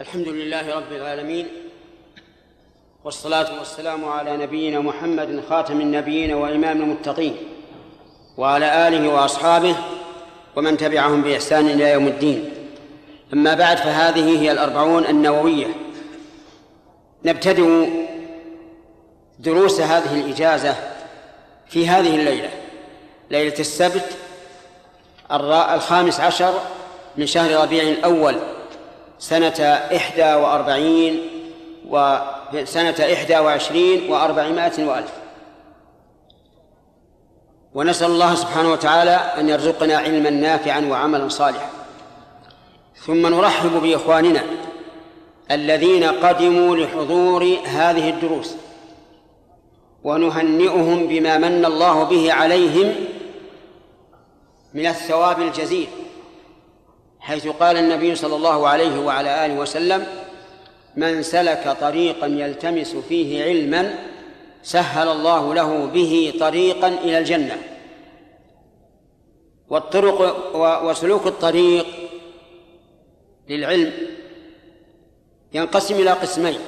الحمد لله رب العالمين والصلاة والسلام على نبينا محمد خاتم النبيين وإمام المتقين وعلى آله وأصحابه ومن تبعهم بإحسان إلى يوم الدين. أما بعد فهذه هي الأربعون النووية. نبتدئ دروس هذه الإجازة في هذه الليلة ليلة السبت الخامس عشر من شهر ربيع الأول. سنة إحدى وأربعين وسنة إحدى وعشرين وأربعمائة وألف. ونسأل الله سبحانه وتعالى أن يرزقنا علما نافعا وعملا صالحا. ثم نرحب بإخواننا الذين قدموا لحضور هذه الدروس. ونهنئهم بما من الله به عليهم من الثواب الجزيل. حيث قال النبي صلى الله عليه وعلى آله وسلم من سلك طريقا يلتمس فيه علما سهل الله له به طريقا إلى الجنة. والطرق وسلوك الطريق للعلم ينقسم إلى قسمين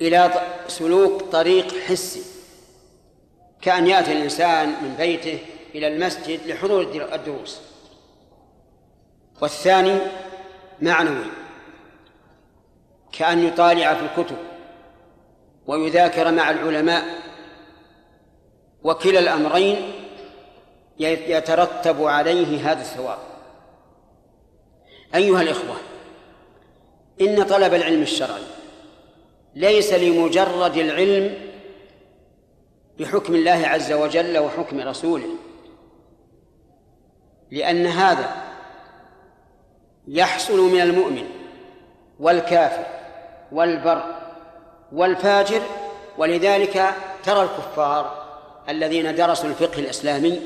إلى سلوك طريق حسي كأن يأتي الإنسان من بيته إلى المسجد لحضور الدروس. والثاني معنوي كأن يطالع في الكتب ويذاكر مع العلماء وكلا الأمرين يترتب عليه هذا الثواب. أيها الإخوة إن طلب العلم الشرعي ليس لمجرد العلم بحكم الله عز وجل وحكم رسوله لأن هذا يحصل من المؤمن والكافر والبر والفاجر ولذلك ترى الكفار الذين درسوا الفقه الإسلامي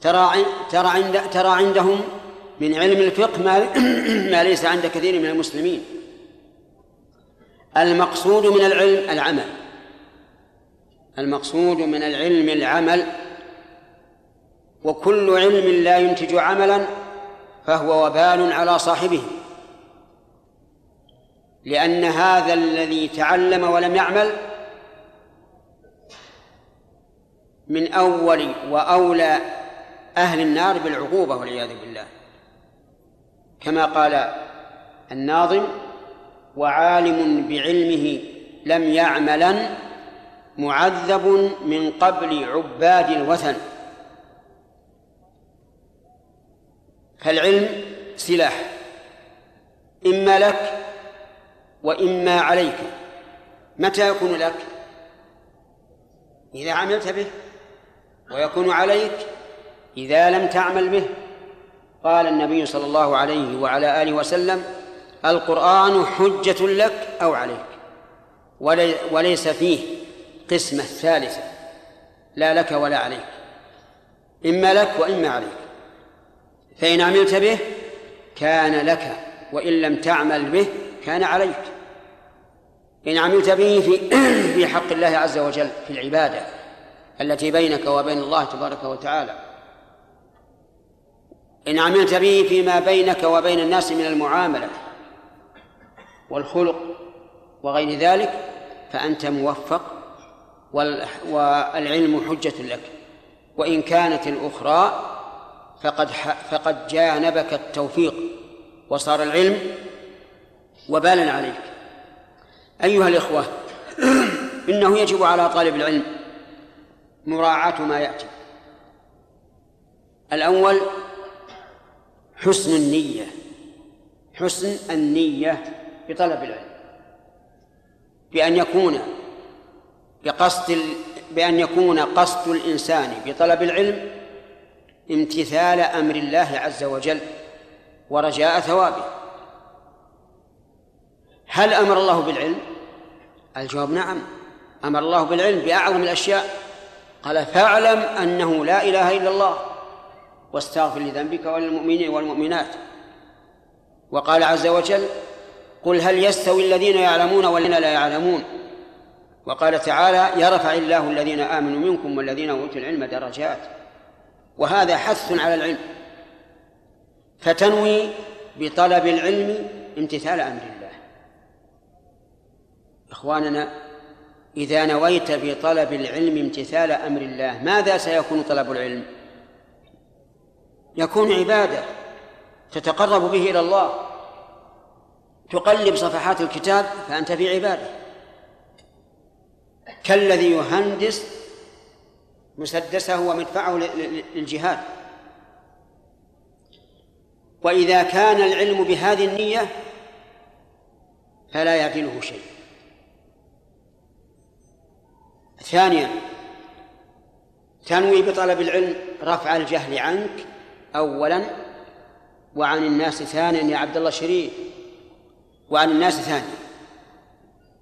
ترى ترى عند ترى عندهم من علم الفقه ما, ما ليس عند كثير من المسلمين. المقصود من العلم العمل. المقصود من العلم العمل وكل علم لا ينتج عملا فهو وبال على صاحبه. لأن هذا الذي تعلم ولم يعمل من أول وأولى أهل النار بالعقوبة والعياذ بالله. كما قال الناظم وعالم بعلمه لم يعملا معذب من قبل عباد الوثن. فالعلم سلاح. إما لك وإما عليك. متى يكون لك؟ إذا عملت به ويكون عليك إذا لم تعمل به. قال النبي صلى الله عليه وعلى آله وسلم القرآن حجة لك أو عليك وليس فيه قسمة ثالثة لا لك ولا عليك. إما لك وإما عليك. فإن عملت به كان لك وإن لم تعمل به كان عليك. إن عملت به في في حق الله عز وجل في العبادة التي بينك وبين الله تبارك وتعالى. إن عملت به فيما بينك وبين الناس من المعاملة والخلق وغير ذلك فأنت موفق والعلم حجة لك. وإن كانت الأخرى فقد فقد جانبك التوفيق وصار العلم وبالا عليك. أيها الإخوة إنه يجب على طالب العلم مراعاة ما يأتي. الأول حسن النية حسن النية بطلب العلم بأن يكون بقصد بأن يكون قصد الإنسان بطلب العلم امتثال أمر الله عز وجل ورجاء ثوابه. هل أمر الله بالعلم؟ الجواب نعم. أمر الله بالعلم بأعظم الأشياء. قال فاعلم أنه لا إله إلا الله واستغفر لذنبك وللمؤمنين والمؤمنات. وقال عز وجل قل هل يستوي الذين يعلمون والذين لا يعلمون. وقال تعالى يرفع الله الذين آمنوا منكم والذين أوتوا العلم درجات. وهذا حث على العلم فتنوي بطلب العلم امتثال أمر الله. إخواننا إذا نويت بطلب العلم امتثال أمر الله ماذا سيكون طلب العلم؟ يكون عبادة تتقرب به إلى الله تقلب صفحات الكتاب فأنت في عبادة كالذي يهندس مسدسة ومدفعه للجهاد. وإذا كان العلم بهذه النية فلا يعدله شيء. ثانيا تنوي بطلب العلم رفع الجهل عنك أولا وعن الناس ثانيا يا عبد الله شريف وعن الناس ثانيا.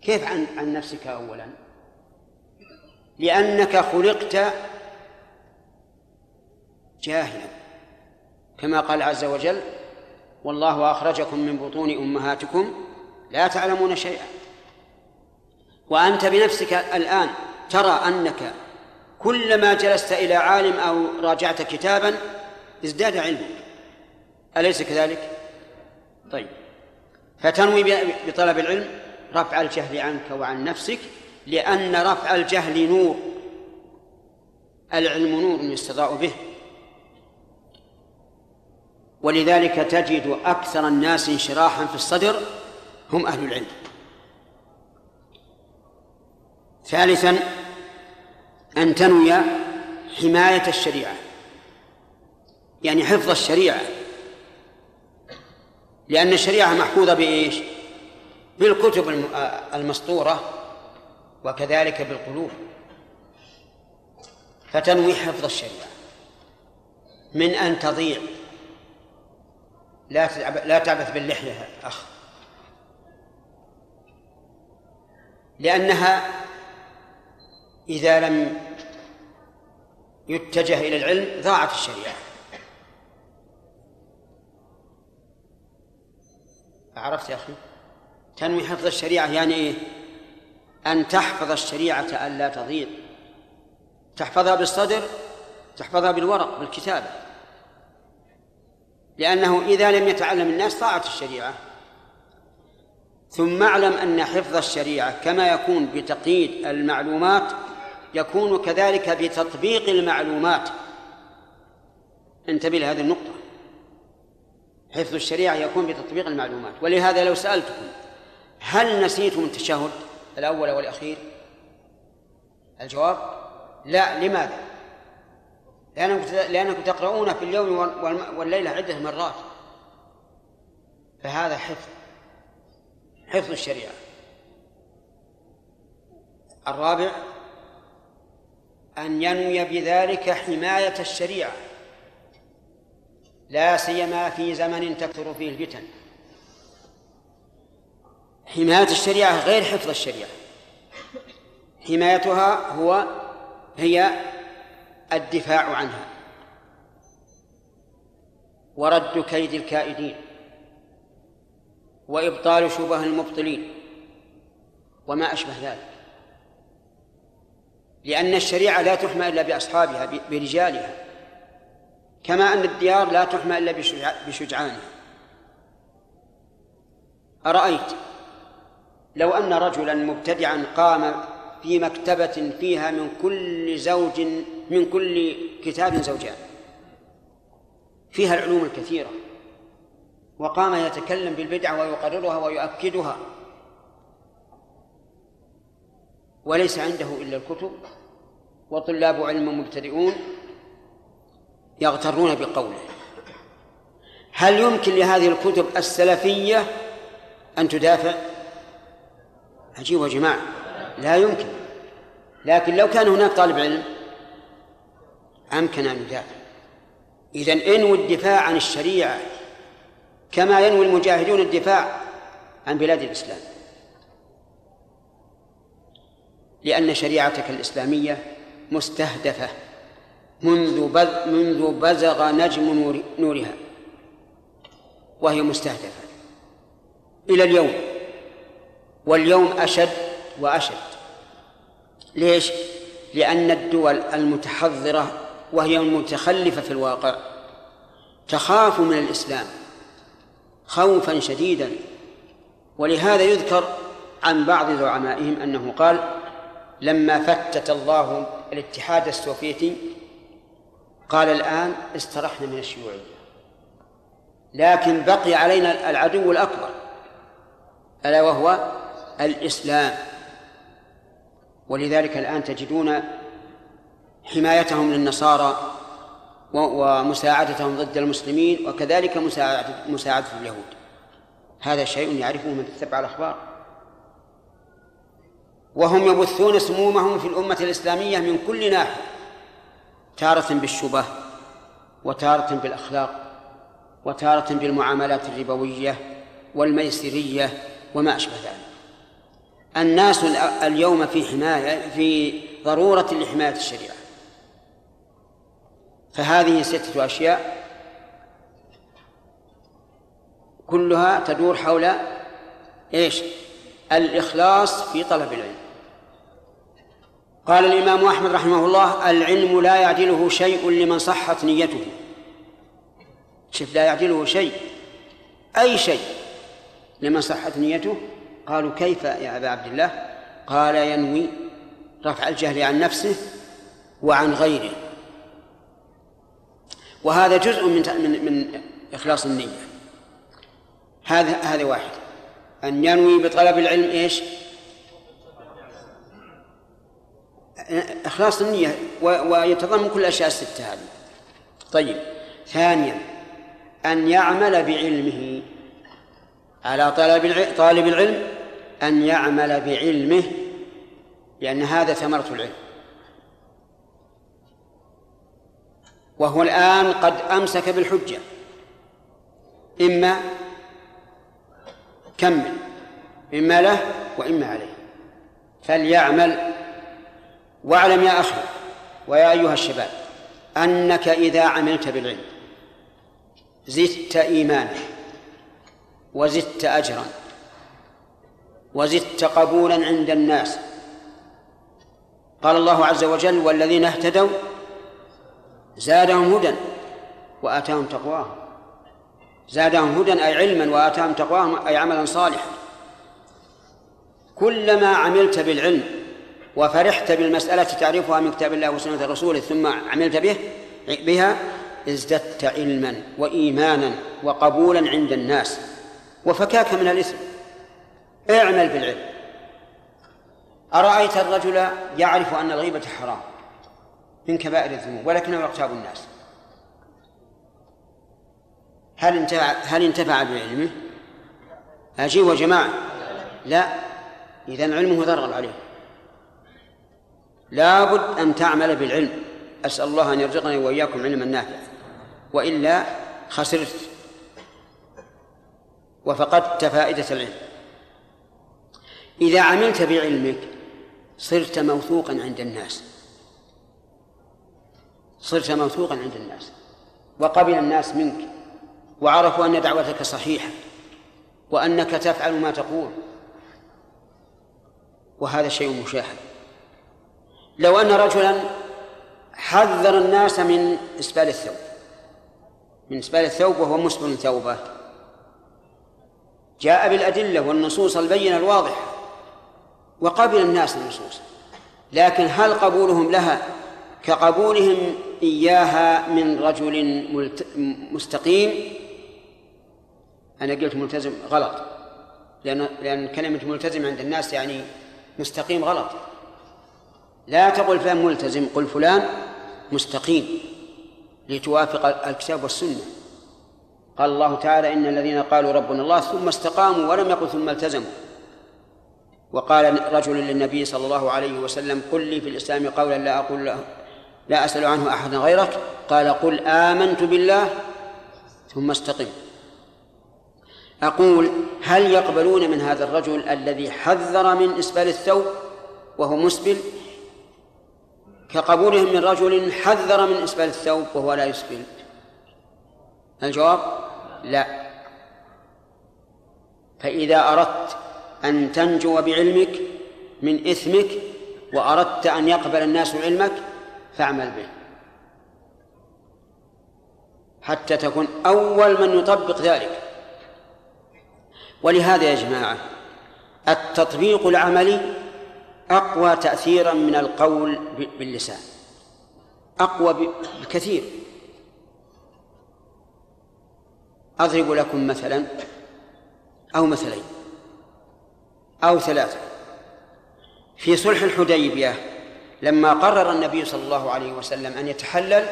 كيف عن عن نفسك أولا؟ لأنك خلقت جاهلا. كما قال عز وجل والله أخرجكم من بطون أمهاتكم لا تعلمون شيئا. وأنت بنفسك الآن ترى أنك كلما جلست إلى عالم أو راجعت كتابا ازداد علمك. أليس كذلك؟ طيب. فتنوي بطلب العلم رفع الجهل عنك وعن نفسك لأن رفع الجهل نور. العلم نور يستضاء به. ولذلك تجد أكثر الناس انشراحا في الصدر هم أهل العلم. ثالثا أن تنوي حماية الشريعة. يعني حفظ الشريعة. لأن الشريعة محفوظة بإيش؟ بالكتب المسطورة. وكذلك بالقلوب. فتنوي حفظ الشريعة. من أن تضيع. لا لا تعبث باللحية أخ. لأنها إذا لم يتجه إلى العلم ضاعت الشريعة. عرفت يا أخي؟ تنوي حفظ الشريعة يعني إيه؟ أن تحفظ الشريعة ألا تضيع. تحفظها بالصدر تحفظها بالورق بالكتابة. لأنه إذا لم يتعلم الناس ضاعت الشريعة. ثم اعلم أن حفظ الشريعة كما يكون بتقييد المعلومات يكون كذلك بتطبيق المعلومات. انتبه لهذه النقطة. حفظ الشريعة يكون بتطبيق المعلومات. ولهذا لو سألتكم هل نسيتم التشهد؟ الأول والأخير؟ الجواب؟ لا لماذا؟ لأنكم لأنكم تقرؤونه في اليوم والليلة عدة مرات. فهذا حفظ حفظ الشريعة. الرابع أن ينوي بذلك حماية الشريعة. لا سيما في زمن تكثر فيه الفتن. حماية الشريعة غير حفظ الشريعة. حمايتها هو هي الدفاع عنها. ورد كيد الكائدين. وإبطال شبه المبطلين. وما أشبه ذلك. لأن الشريعة لا تحمى إلا بأصحابها برجالها. كما أن الديار لا تحمى إلا بشجعانها. أرأيت؟ لو أن رجلا مبتدعا قام في مكتبة فيها من كل زوج من كل كتاب زوجان فيها العلوم الكثيرة وقام يتكلم بالبدعة ويقررها ويؤكدها وليس عنده إلا الكتب وطلاب علم مبتدئون يغترون بقوله. هل يمكن لهذه الكتب السلفية أن تدافع؟ عجيب يا جماعة لا يمكن. لكن لو كان هناك طالب علم أمكن أن يدافع. إذا انوي الدفاع عن الشريعة كما ينوي المجاهدون الدفاع عن بلاد الإسلام. لأن شريعتك الإسلامية مستهدفة منذ منذ بزغ نجم نورها. وهي مستهدفة. إلى اليوم. واليوم أشد وأشد. ليش؟ لأن الدول المتحضرة وهي المتخلفة في الواقع تخاف من الإسلام خوفا شديدا. ولهذا يذكر عن بعض زعمائهم أنه قال لما فتت الله الاتحاد السوفيتي قال الآن استرحنا من الشيوعية. لكن بقي علينا العدو الأكبر ألا وهو الإسلام. ولذلك الآن تجدون حمايتهم للنصارى ومساعدتهم ضد المسلمين وكذلك مساعدة مساعدة اليهود. هذا شيء يعرفه من تتبع الأخبار. وهم يبثون سمومهم في الأمة الإسلامية من كل ناحية تارة بالشبه وتارة بالأخلاق وتارة بالمعاملات الربوية والميسرية وما أشبه ذلك. الناس اليوم في حماية في ضرورة لحماية الشريعة. فهذه ستة أشياء كلها تدور حول إيش؟ الإخلاص في طلب العلم. قال الإمام أحمد رحمه الله العلم لا يعدله شيء لمن صحت نيته. شوف لا يعدله شيء أي شيء لمن صحت نيته قالوا كيف يا أبا عبد الله؟ قال ينوي رفع الجهل عن نفسه وعن غيره. وهذا جزء من من من إخلاص النية. هذا هذا واحد. أن ينوي بطلب العلم إيش؟ إخلاص النية ويتضمن كل الأشياء الستة هذه. طيب. ثانيا أن يعمل بعلمه على طلب طالب العلم أن يعمل بعلمه لأن هذا ثمرة العلم. وهو الآن قد أمسك بالحجة. إما كمل إما له وإما عليه. فليعمل. واعلم يا أخي ويا أيها الشباب أنك إذا عملت بالعلم زدت إيمانا وزدت أجرا. وزدت قبولا عند الناس. قال الله عز وجل والذين اهتدوا زادهم هدى وآتاهم تقواهم. زادهم هدى أي علما وآتاهم تقواهم أي عملا صالحا. كلما عملت بالعلم وفرحت بالمسألة تعرفها من كتاب الله وسنة رسوله ثم عملت به بها ازددت علما وإيمانا وقبولا عند الناس. وفكاك من الإثم. اعمل بالعلم. أرأيت الرجل يعرف أن الغيبة حرام من كبائر الذنوب ولكنه يغتاب الناس. هل انتفع هل انتفع بعلمه؟ أجيب يا جماعة. لا إذا علمه ضرر عليه. لابد أن تعمل بالعلم. أسأل الله أن يرزقني وإياكم علما نافعا. وإلا خسرت. وفقدت فائدة العلم. إذا عملت بعلمك صرت موثوقا عند الناس. صرت موثوقا عند الناس. وقبل الناس منك. وعرفوا أن دعوتك صحيحة. وأنك تفعل ما تقول. وهذا شيء مشاهد. لو أن رجلا حذر الناس من إسبال الثوب. من إسبال الثوب وهو مسبل ثوبه. جاء بالأدلة والنصوص البينة الواضحة. وقبل الناس النصوص. لكن هل قبولهم لها كقبولهم إياها من رجل مستقيم؟ أنا قلت ملتزم غلط. لأن لأن كلمة ملتزم عند الناس يعني مستقيم غلط. لا تقل فلان ملتزم قل فلان مستقيم لتوافق الكتاب والسنة. قال الله تعالى إن الذين قالوا ربنا الله ثم استقاموا ولم يقل ثم التزموا. وقال رجل للنبي صلى الله عليه وسلم قل لي في الإسلام قولا لا أقول له لا أسأل عنه أحدا غيرك. قال قل آمنت بالله ثم استقم. أقول هل يقبلون من هذا الرجل الذي حذر من إسبال الثوب وهو مسبل؟ كقبولهم من رجل حذر من إسبال الثوب وهو لا يسبل. الجواب؟ لا. فإذا أردت أن تنجو بعلمك من إثمك وأردت أن يقبل الناس علمك فاعمل به. حتى تكون أول من يطبق ذلك. ولهذا يا جماعة التطبيق العملي أقوى تأثيرا من القول باللسان. أقوى بكثير. أضرب لكم مثلا أو مثلين. أو ثلاثة. في صلح الحديبية لما قرر النبي صلى الله عليه وسلم أن يتحلل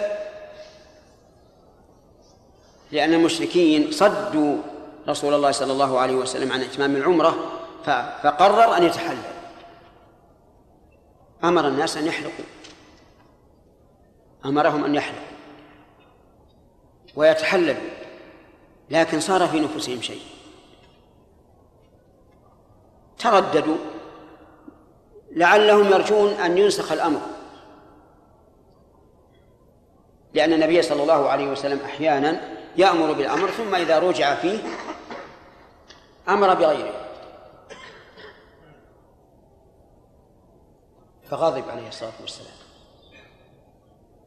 لأن المشركين صدوا رسول الله صلى الله عليه وسلم عن إتمام العمرة فقرر أن يتحلل. أمر الناس أن يحلقوا. أمرهم أن يحلقوا. ويتحللوا. لكن صار في نفوسهم شيء. ترددوا لعلهم يرجون أن ينسخ الأمر. لأن النبي صلى الله عليه وسلم أحيانا يأمر بالأمر ثم إذا رجع فيه أمر بغيره. فغضب عليه الصلاة والسلام.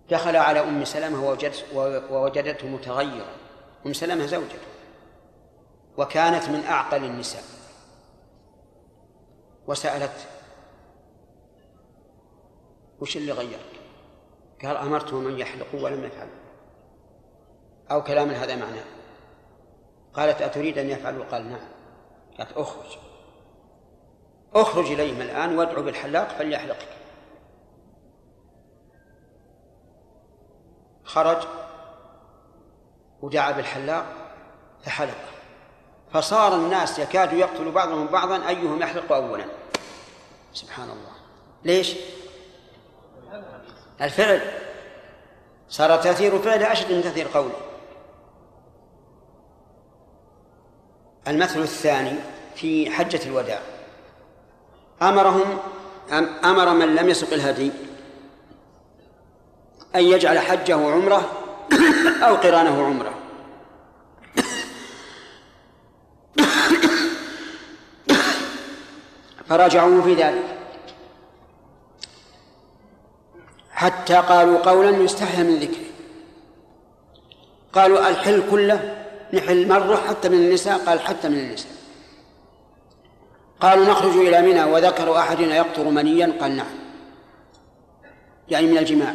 دخل على أم سلمة ووجدته متغيرا. أم سلمة زوجته. وكانت من أعقل النساء. وسألت وش اللي غيرك؟ قال أمرتهم أن يحلقوا ولم يفعلوا. أو كلام هذا معناه قالت أتريد أن يفعلوا؟ قال نعم. قالت أخرج. أخرج إليهم الآن وادعو بالحلاق فليحلقك. خرج ودعا بالحلاق فحلق. فصار الناس يكاد يقتل بعضهم بعضا أيهم يحلق أولا سبحان الله. ليش؟ الفعل. صار تأثير فعل أشد من تأثير قوله المثل الثاني في حجة الوداع. أمرهم أمر من لم يسق الهدي أن يجعل حجه عمرة أو قرانه عمرة. فراجعوه في ذلك. حتى قالوا قولا يستحيى من ذكره. قالوا الحل كله نحل مرة حتى من النساء قال حتى من النساء. قالوا نخرج إلى منى وذكر أحدنا يقطر منيا قال نعم. يعني من الجماع.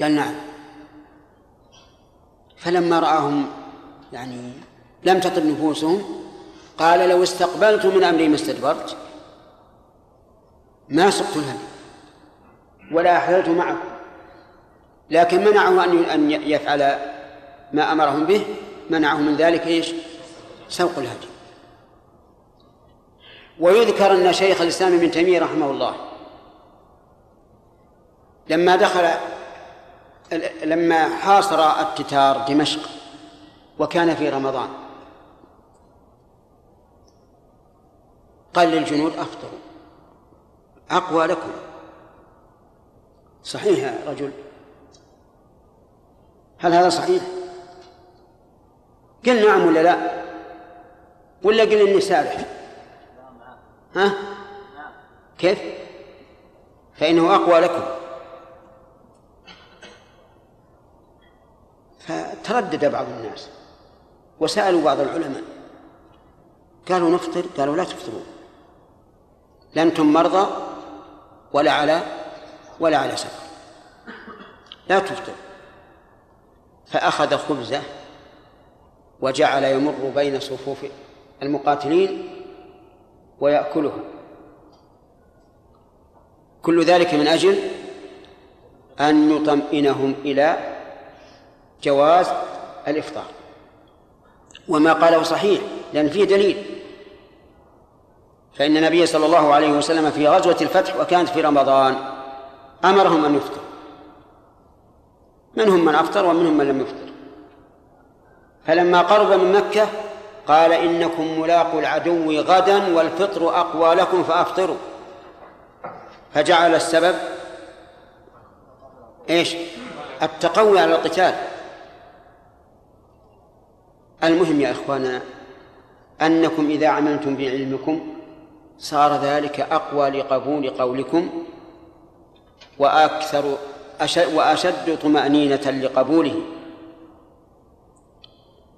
قال نعم. فلما رآهم يعني لم تطب نفوسهم قال لو استقبلت من أمري ما استدبرت. ما سقت الهدي ولا أحللت معكم لكن منعه أن أن يفعل ما أمرهم به. منعه من ذلك إيش؟ سوق الهدي. ويذكر أن شيخ الإسلام ابن تيمية رحمه الله لما دخل لما حاصر التتار دمشق وكان في رمضان قال للجنود أفطروا أقوى لكم صحيح يا رجل هل هذا صحيح؟ قل نعم ولا لا؟ ولا قل إني سارح؟ ها؟ كيف؟ فإنه أقوى لكم فتردد بعض الناس وسألوا بعض العلماء قالوا نفطر قالوا لا تفطرون لا أنتم مرضى ولا على ولا على سفر. لا تفطر. فأخذ خبزة وجعل يمر بين صفوف المقاتلين ويأكله كل ذلك من أجل أن يطمئنهم إلى جواز الإفطار. وما قاله صحيح لأن فيه دليل. فإن النبي صلى الله عليه وسلم في غزوة الفتح وكانت في رمضان أمرهم أن يفطر منهم من أفطر ومنهم من لم يفطر. فلما قرب من مكة قال إنكم ملاقوا العدو غدا والفطر أقوى لكم فأفطروا. فجعل السبب إيش؟ التقوي على القتال. المهم يا إخواننا أنكم إذا عملتم بعلمكم صار ذلك أقوى لقبول قولكم وأكثر أشد وأشد طمأنينة لقبوله.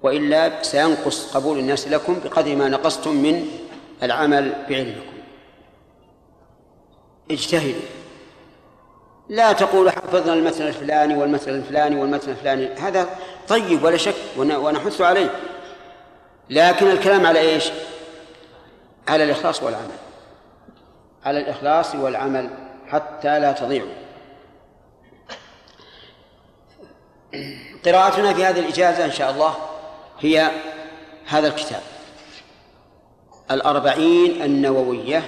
وإلا سينقص قبول الناس لكم بقدر ما نقصتم من العمل بعلمكم. اجتهدوا. لا تقول حفظنا المثل الفلاني والمثل الفلاني والمثل الفلاني. هذا طيب ولا شك ونحث عليه. لكن الكلام على إيش؟ على الإخلاص والعمل. على الإخلاص والعمل حتى لا تضيعوا قراءتنا في هذه الإجازة إن شاء الله هي هذا الكتاب. الأربعين النووية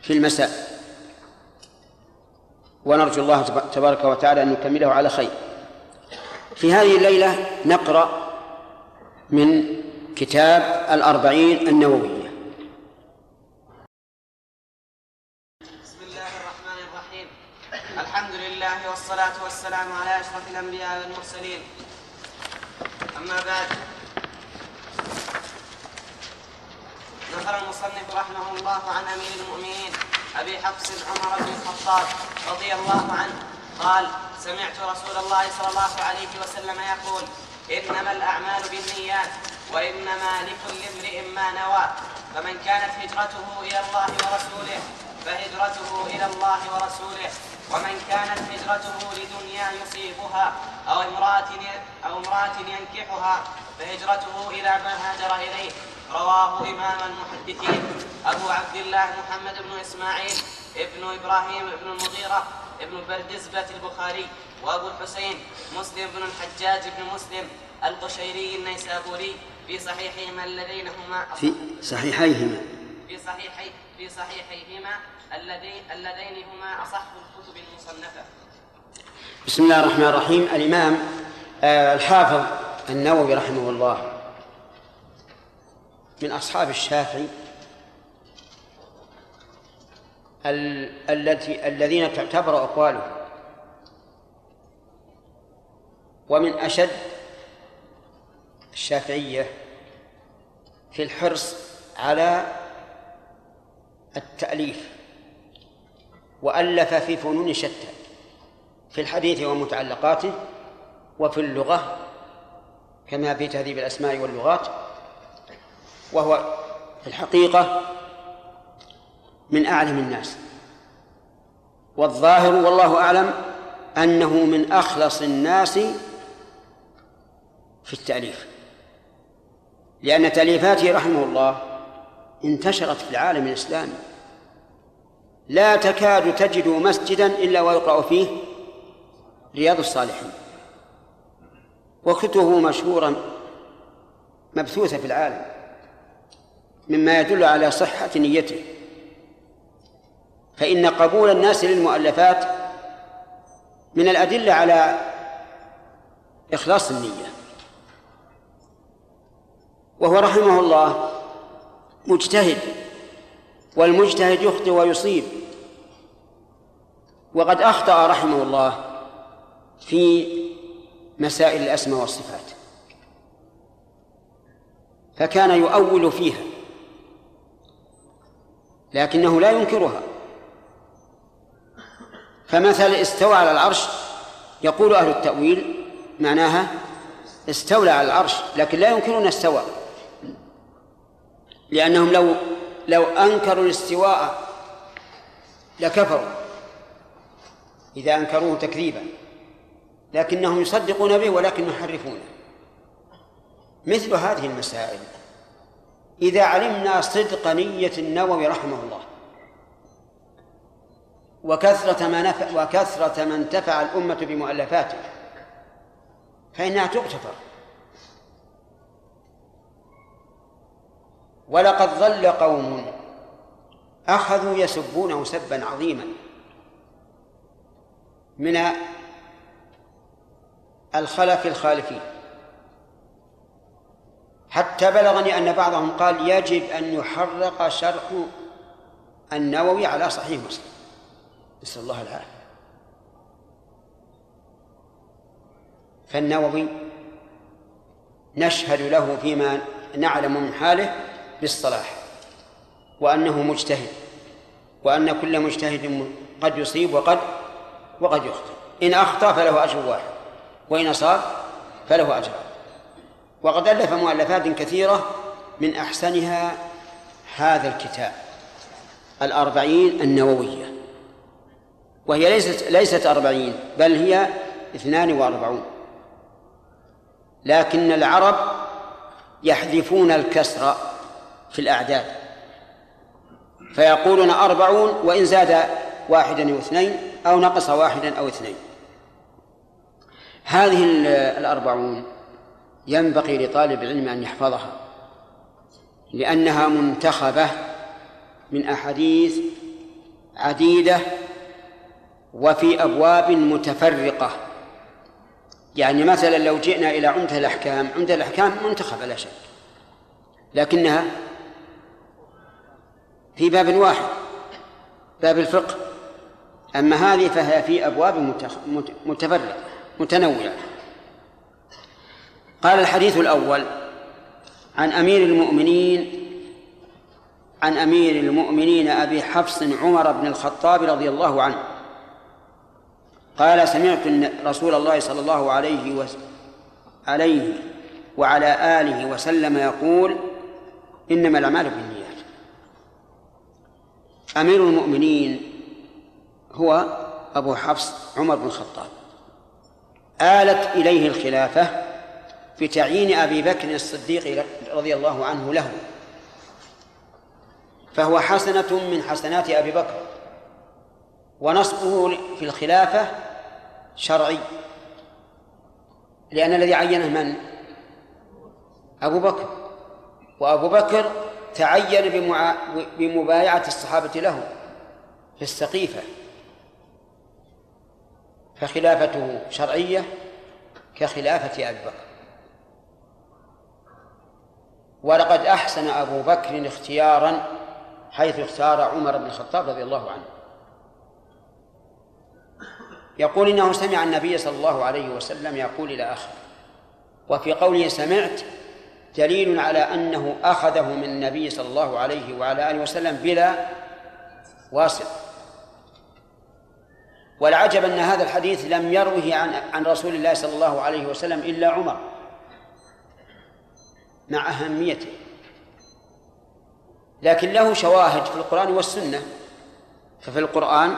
في المساء. ونرجو الله تبارك وتعالى أن نكمله على خير. في هذه الليلة نقرأ من كتاب الأربعين النووية بسم الله الرحمن الرحيم. الحمد لله والصلاة والسلام على أشرف الأنبياء والمرسلين. أما بعد. نقل المصنف رحمه الله عن أمير المؤمنين أبي حفص عمر بن الخطاب رضي الله عنه. قال سمعت رسول الله صلى الله عليه وسلم يقول إنما الأعمال بالنيات. وإنما لكل امرئ ما نوى فمن كانت هجرته إلى الله ورسوله فهجرته إلى الله ورسوله. ومن كانت هجرته لدنيا يصيبها أو امرأة أو امرأة ينكحها فهجرته إلى ما هاجر إليه. رواه إمام المحدثين أبو عبد الله محمد بن إسماعيل ابن إبراهيم بن المغيرة ابن بردزبة البخاري وأبو الحسين مسلم بن الحجاج بن مسلم. القشيري النيسابوري في صحيحهما اللذين هما في صحيحيهما. في صحيحي في صحيحيهما اللذين اللذين هما أصح الكتب المصنفة. بسم الله الرحمن الرحيم. الإمام آه الحافظ النووي رحمه الله من أصحاب الشافعي التي الذين تعتبر أقواله. ومن أشد الشافعية في الحرص على التأليف وألف في فنون شتى في الحديث ومتعلقاته وفي اللغة كما في تهذيب الأسماء واللغات وهو في الحقيقة من أعلم الناس. والظاهر والله أعلم أنه من أخلص الناس في التأليف. لأن تأليفاته رحمه الله انتشرت في العالم الإسلامي. لا تكاد تجد مسجدا إلا ويقرأ فيه رياض الصالحين. وكتبه مشهورة مبثوثة في العالم مما يدل على صحة نيته. فإن قبول الناس للمؤلفات من الأدلة على إخلاص النية. وهو رحمه الله. مجتهد. والمجتهد يخطئ ويصيب. وقد أخطأ رحمه الله في مسائل الأسماء والصفات. فكان يؤول فيها. لكنه لا ينكرها. فمثل استوى على العرش يقول أهل التأويل معناها استولى على العرش لكن لا ينكرون استوى. لأنهم لو لو أنكروا الاستواء لكفروا. إذا أنكروه تكذيبا. لكنهم يصدقون به ولكن يحرفونه. مثل هذه المسائل. إذا علمنا صدق نية النووي رحمه الله. وكثرة ما نفع وكثرة من انتفع الأمة بمؤلفاته. فإنها تغتفر. ولقد ظل قوم أخذوا يسبونه سبا عظيما من الخلف الخالفين. حتى بلغني أن بعضهم قال يجب أن يحرق شرح النووي على صحيح مسلم. نسأل الله العافية. فالنووي نشهد له فيما نعلم من حاله بالصلاح وأنه مجتهد وأن كل مجتهد قد يصيب وقد وقد يخطئ. إن أخطأ فله أجر واحد وإن أصاب فله أجر وقد ألف مؤلفات كثيرة من أحسنها هذا الكتاب الأربعين النووية. وهي ليست ليست أربعين بل هي اثنان وأربعون. لكن العرب يحذفون الكسر في الأعداد. فيقولون أربعون وإن زاد واحدا أو اثنين أو نقص واحدا أو اثنين. هذه الأربعون ينبغي لطالب العلم أن يحفظها لأنها منتخبة من أحاديث عديدة وفي أبواب متفرقة. يعني مثلا لو جئنا إلى عمدة الأحكام عمدة الأحكام منتخبة لا شك لكنها في باب واحد باب الفقه. أما هذه فهي في أبواب متفرقة متنوعة. قال الحديث الأول عن أمير المؤمنين عن أمير المؤمنين أبي حفص عمر بن الخطاب رضي الله عنه. قال سمعت رسول الله صلى الله عليه عليه وعلى آله وسلم يقول إنما الأعمال بالنيات أمير المؤمنين هو أبو حفص عمر بن الخطاب. آلت إليه الخلافة في تعيين أبي بكر الصديق رضي الله عنه له. فهو حسنة من حسنات أبي بكر. ونصبه في الخلافة شرعي. لأن الذي عينه من؟ أبو بكر. وأبو بكر تعين بمبايعة الصحابة له في السقيفة. فخلافته شرعية كخلافة أبي بكر. ولقد أحسن أبو بكر اختيارا حيث اختار عمر بن الخطاب رضي الله عنه. يقول إنه سمع النبي صلى الله عليه وسلم يقول إلى آخره وفي قوله سمعت دليل على أنه أخذه من النبي صلى الله عليه وعلى آله وسلم بلا واسطة والعجب أن هذا الحديث لم يروه عن عن رسول الله صلى الله عليه وسلم إلا عمر مع أهميته. لكن له شواهد في القرآن والسنة ففي القرآن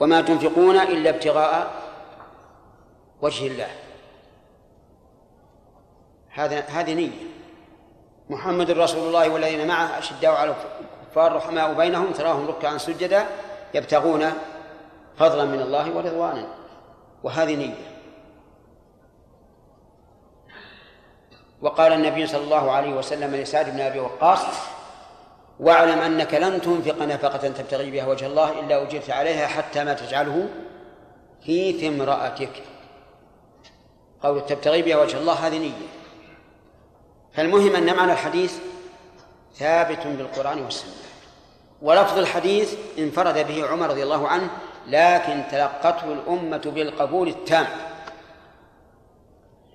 وما تنفقون إلا ابتغاء وجه الله. هذا هذه نية. محمد رسول الله والذين معه أشداء على الكفار رحماء بينهم تراهم ركعا سجدا يبتغون فضلا من الله ورضوانا. وهذه نية. وقال النبي صلى الله عليه وسلم لسعد بن أبي وقاص واعلم أنك لن تنفق نفقة تبتغي بها وجه الله إلا أجرت عليها حتى ما تجعله في امرأتك قول تبتغي بها وجه الله هذه نية. فالمهم أن معنى الحديث؟ ثابت بالقرآن والسنة. ولفظ الحديث انفرد به عمر رضي الله عنه لكن تلقته الأمة بالقبول التام.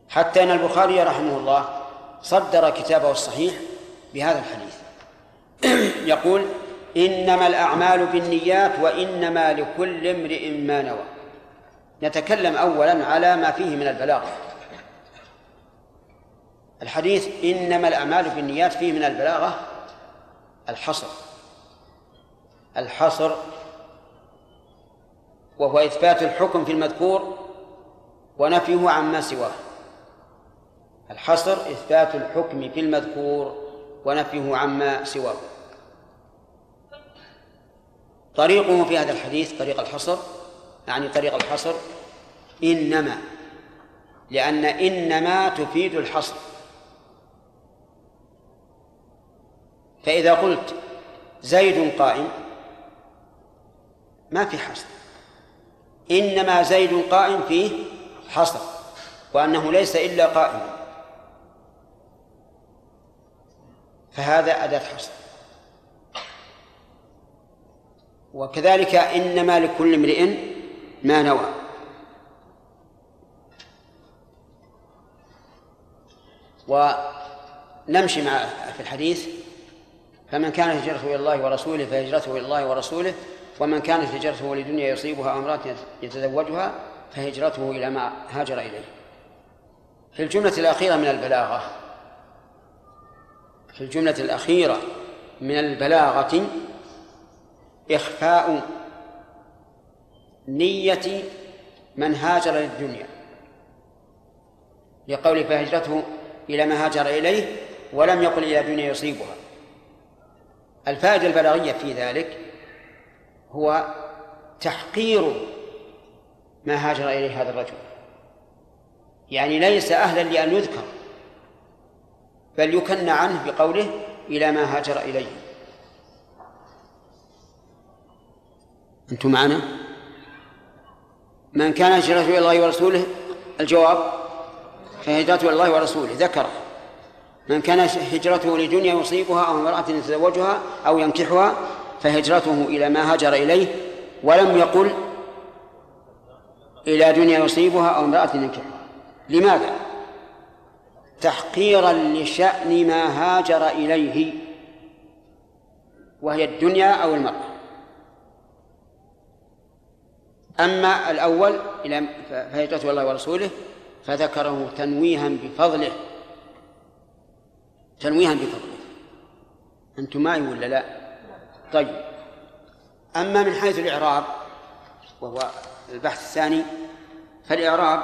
حتى أن البخاري رحمه الله صدر كتابه الصحيح بهذا الحديث. يقول إنما الأعمال بالنيات وإنما لكل امرئ ما نوى. نتكلم أولا على ما فيه من البلاغة. الحديث إنما الأعمال بالنيات فيه من البلاغة الحصر. الحصر وهو إثبات الحكم في المذكور ونفيه عما سواه. الحصر إثبات الحكم في المذكور ونفيه عما سواه. طريقه في هذا الحديث طريق الحصر يعني طريق الحصر إنما لأن إنما تفيد الحصر. فإذا قلت زيد قائم ما في حصر. إنما زيد قائم فيه حصر وأنه ليس إلا قائم. فهذا أداة حصر. وكذلك إنما لكل امرئ ما نوى. ونمشي مع في الحديث فمن كانت هجرته إلى الله ورسوله فهجرته إلى الله ورسوله ومن كانت هجرته لدنيا يصيبها أمرات يتزوجها فهجرته إلى ما هاجر إليه. في الجملة الأخيرة من البلاغة في الجملة الأخيرة من البلاغة إخفاء نية من هاجر للدنيا. لقول فهجرته إلى ما هاجر إليه ولم يقل إلى دنيا يصيبها. الفائدة البلاغية في ذلك هو تحقير ما هاجر إليه هذا الرجل. يعني ليس أهلا لأن يذكر بل يكن عنه بقوله إلى ما هاجر إليه. أنتم معنا؟ من كان هجرته إلى الله ورسوله الجواب فهجرته إلى الله ورسوله ذكر. من كان هجرته لدنيا يصيبها أو امرأة يتزوجها أو ينكحها فهجرته إلى ما هاجر إليه ولم يقل إلى دنيا يصيبها أو امرأة ينكحها. لماذا؟ تحقيرا لشأن ما هاجر إليه وهي الدنيا أو المرأة. أما الأول إلى فهجرته الله ورسوله فذكره تنويها بفضله. تنويها بفضله أنتم معي ولا لا؟ طيب. أما من حيث الإعراب وهو البحث الثاني فالإعراب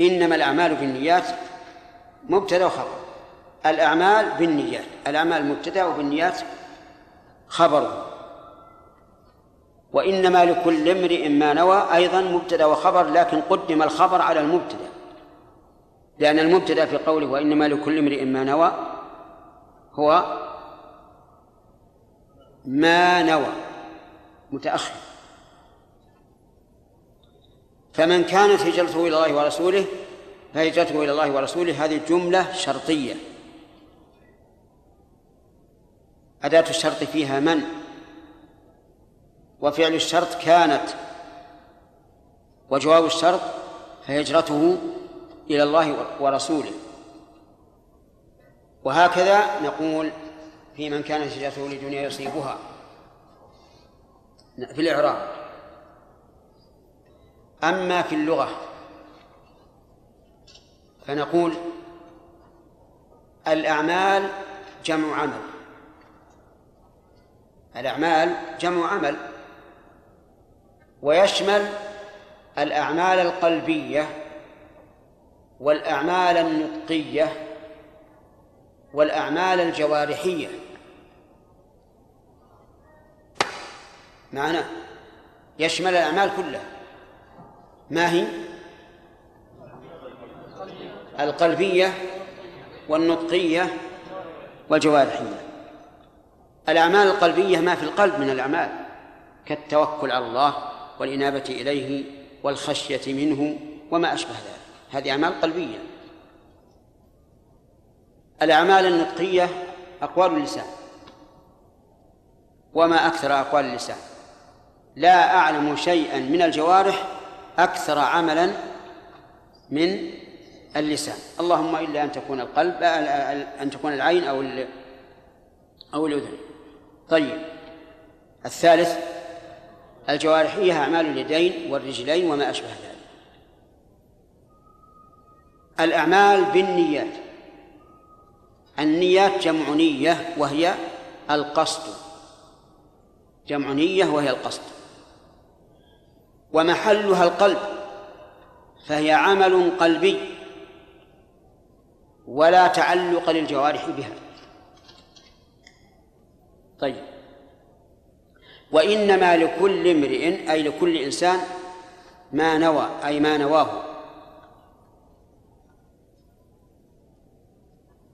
إنما الأعمال بالنيات مبتدأ وخبر. الأعمال بالنيات الأعمال مبتدأ وبالنيات خبره وإنما لكل امرئ ما نوى أيضا مبتدأ وخبر لكن قدم الخبر على المبتدأ. لأن المبتدأ في قوله وإنما لكل امرئ ما نوى هو ما نوى متأخر. فمن كانت هجرته إلى الله ورسوله فهجرته إلى الله ورسوله هذه جملة شرطية. أداة الشرط فيها من؟ وفعل الشرط كانت. وجواب الشرط فهجرته إلى الله ورسوله. وهكذا نقول في من كانت هجرته لدنيا يصيبها. في الإعراب. أما في اللغة فنقول الأعمال جمع عمل. الأعمال جمع عمل. ويشمل الأعمال القلبية والأعمال النطقية والأعمال الجوارحية. معنى يشمل الأعمال كلها. ما هي؟ القلبية والنطقية والجوارحية. الأعمال القلبية ما في القلب من الأعمال كالتوكل على الله والإنابة إليه والخشية منه وما أشبه ذلك. هذه أعمال قلبية. الأعمال النطقية أقوال اللسان. وما أكثر أقوال اللسان. لا أعلم شيئا من الجوارح أكثر عملا من اللسان. اللهم إلا أن تكون القلب أن تكون العين أو أو الأذن. طيب. الثالث الجوارحية أعمال اليدين والرجلين وما أشبه ذلك. الأعمال بالنيات. النيات جمع نية وهي القصد. جمع نية وهي القصد. ومحلها القلب فهي عمل قلبي ولا تعلق للجوارح بها. طيب. وإنما لكل امرئ أي لكل إنسان ما نوى أي ما نواه.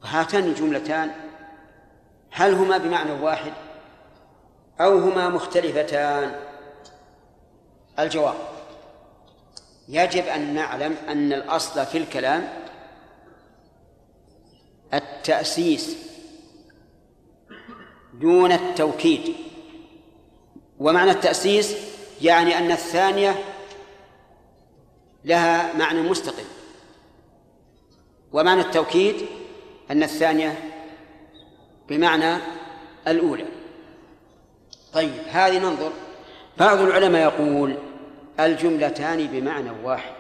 هاتان الجملتان. هل هما بمعنى واحد أو هما مختلفتان؟ الجواب يجب أن نعلم أن الأصل في الكلام التأسيس دون التوكيد. ومعنى التأسيس يعني أن الثانية لها معنى مستقل. ومعنى التوكيد أن الثانية بمعنى الأولى. طيب هذه ننظر. بعض العلماء يقول الجملتان بمعنى واحد.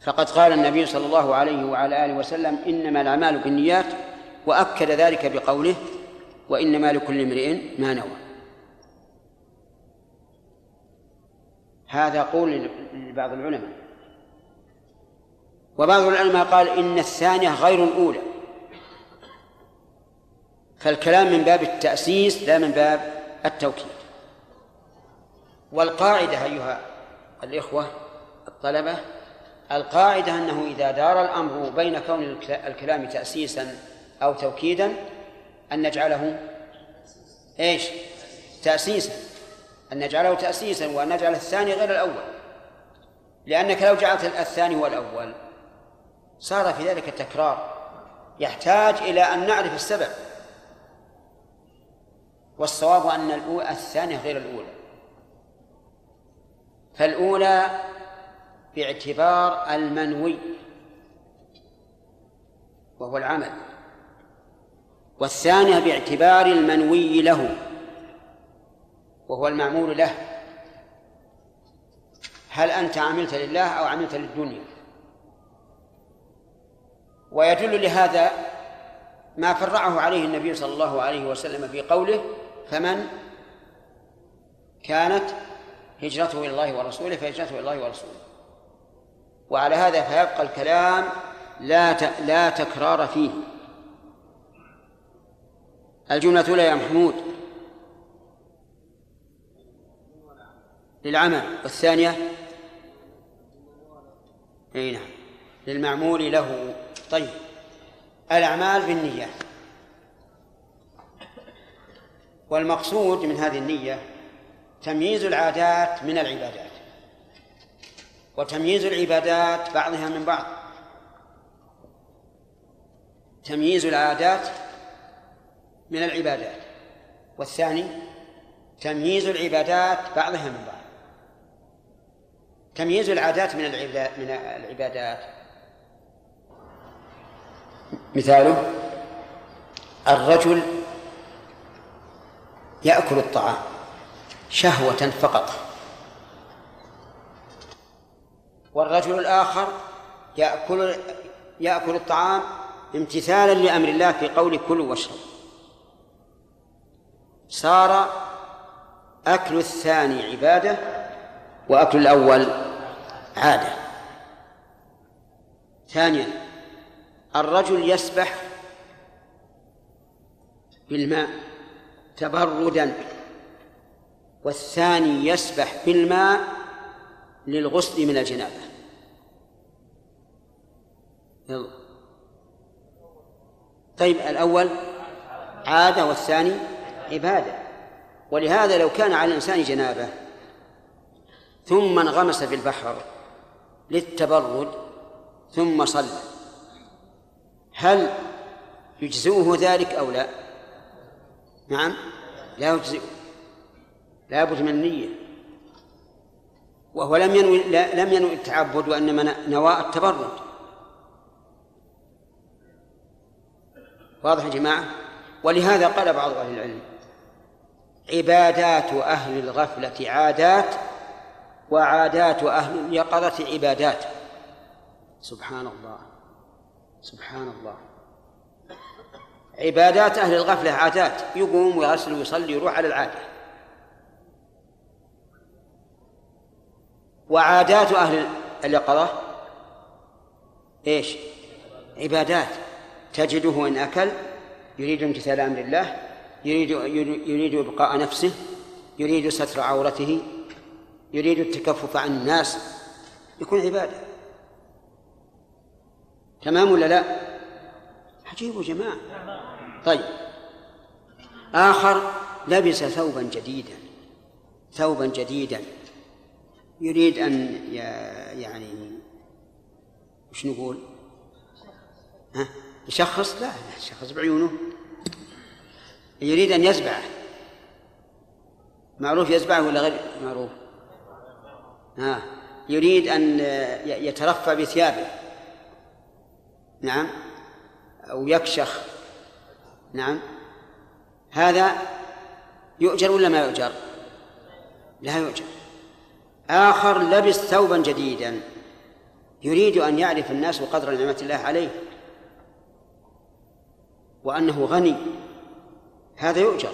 فقد قال النبي صلى الله عليه وعلى آله وسلم إنما الأعمال بالنيات وأكد ذلك بقوله وإنما لكل امرئ ما نوى. هذا قول لبعض العلماء. وبعض العلماء قال إن الثانية غير الأولى. فالكلام من باب التأسيس لا من باب التوكيد. والقاعدة أيها الإخوة الطلبة القاعدة أنه إذا دار الأمر بين كون الكلام تأسيسا أو توكيدا أن نجعله إيش؟ تأسيسا. أن نجعله تأسيسا وأن نجعل الثاني غير الأول. لأنك لو جعلت الثاني هو الأول صار في ذلك التكرار يحتاج إلى أن نعرف السبب. والصواب أن الأولى الثانية غير الأولى. فالأولى باعتبار المنوي وهو العمل. والثانية باعتبار المنوي له وهو المعمول له. هل أنت عملت لله أو عملت للدنيا؟ ويدل لهذا ما فرعه عليه النبي صلى الله عليه وسلم في قوله فمن كانت هجرته إلى الله ورسوله فهجرته إلى الله ورسوله. وعلى هذا فيبقى الكلام لا لا تكرار فيه. الجملة الأولى يا محمود. للعمل. والثانية؟ أي نعم. للمعمول له. طيب. الأعمال بالنية. والمقصود من هذه النية تمييز العادات من العبادات. وتمييز العبادات بعضها من بعض. تمييز العادات من العبادات. والثاني تمييز العبادات بعضها من بعض. تمييز العادات من العبادات من العبادات. مثاله الرجل يأكل الطعام شهوة فقط. والرجل الآخر يأكل يأكل الطعام امتثالا لأمر الله في قول كلوا واشربوا. صار أكل الثاني عبادة وأكل الأول عادة. ثانيا الرجل يسبح بالماء تبردا والثاني يسبح بالماء للغسل من الجنابة. يلا. طيب الأول عادة والثاني عبادة. ولهذا لو كان على الإنسان جنابة ثم انغمس في البحر للتبرد ثم صلى. هل يجزئه ذلك أو لا؟ نعم لا يجزئه لا بد من النية. وهو لم ينوي لم ينوي التعبد وإنما نوى التبرد. واضح يا جماعة؟ ولهذا قال بعض أهل العلم عبادات أهل الغفلة عادات وعادات أهل اليقظة عبادات. سبحان الله. سبحان الله. عبادات أهل الغفلة عادات. يقوم ويغسل ويصلي ويروح على العادة. وعادات أهل اليقظة إيش؟ عبادات. تجده إن أكل يريد امتثال أمر الله يريد يريد إبقاء نفسه يريد ستر عورته يريد التكفف عن الناس. يكون عبادة. تمام ولا لا؟ عجيب يا جماعة طيب آخر لبس ثوبا جديدا ثوبا جديدا يريد أن يعني وش نقول؟ ها؟ يشخص؟ لا يشخص بعيونه يريد أن يزبعه معروف يزبعه ولا غير معروف؟ ها يريد أن يترفع بثيابه نعم؟ أو يكشخ. نعم؟ هذا يؤجر ولا ما يؤجر؟ لا يؤجر. آخر لبس ثوبا جديدا. يريد أن يعرف الناس قدر نعمة الله عليه. وأنه غني. هذا يؤجر.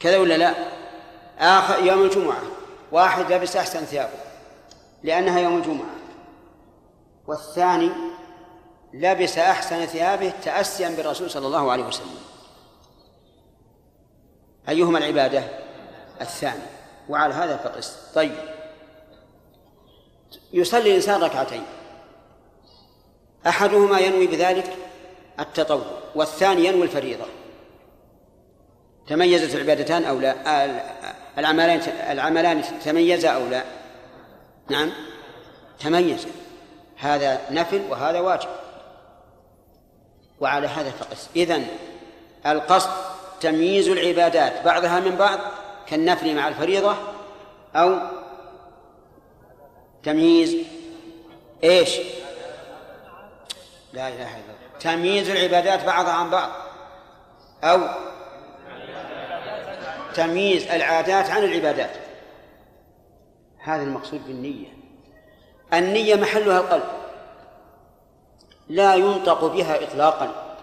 كذا ولا لا؟ آخر يوم الجمعة. واحد لبس أحسن ثيابه. لأنها يوم الجمعة. والثاني لبس أحسن ثيابه تأسيا بالرسول صلى الله عليه وسلم. أيهما العبادة؟ الثاني. وعلى هذا فقس. طيب. يصلي الإنسان ركعتين. أحدهما ينوي بذلك التطوع والثاني ينوي الفريضة. تميزت العبادتان أو لا؟ العملان العملان تميزا أو لا؟ نعم. تميزا. هذا نفل وهذا واجب. وعلى هذا فقس. إذن القصد تمييز العبادات بعضها من بعض كالنفل مع الفريضة أو تمييز إيش؟ لا إله إلا الله. تمييز العبادات بعضها عن بعض أو تمييز العادات عن العبادات. هذا المقصود بالنية. النية محلها القلب. لا ينطق بها إطلاقا.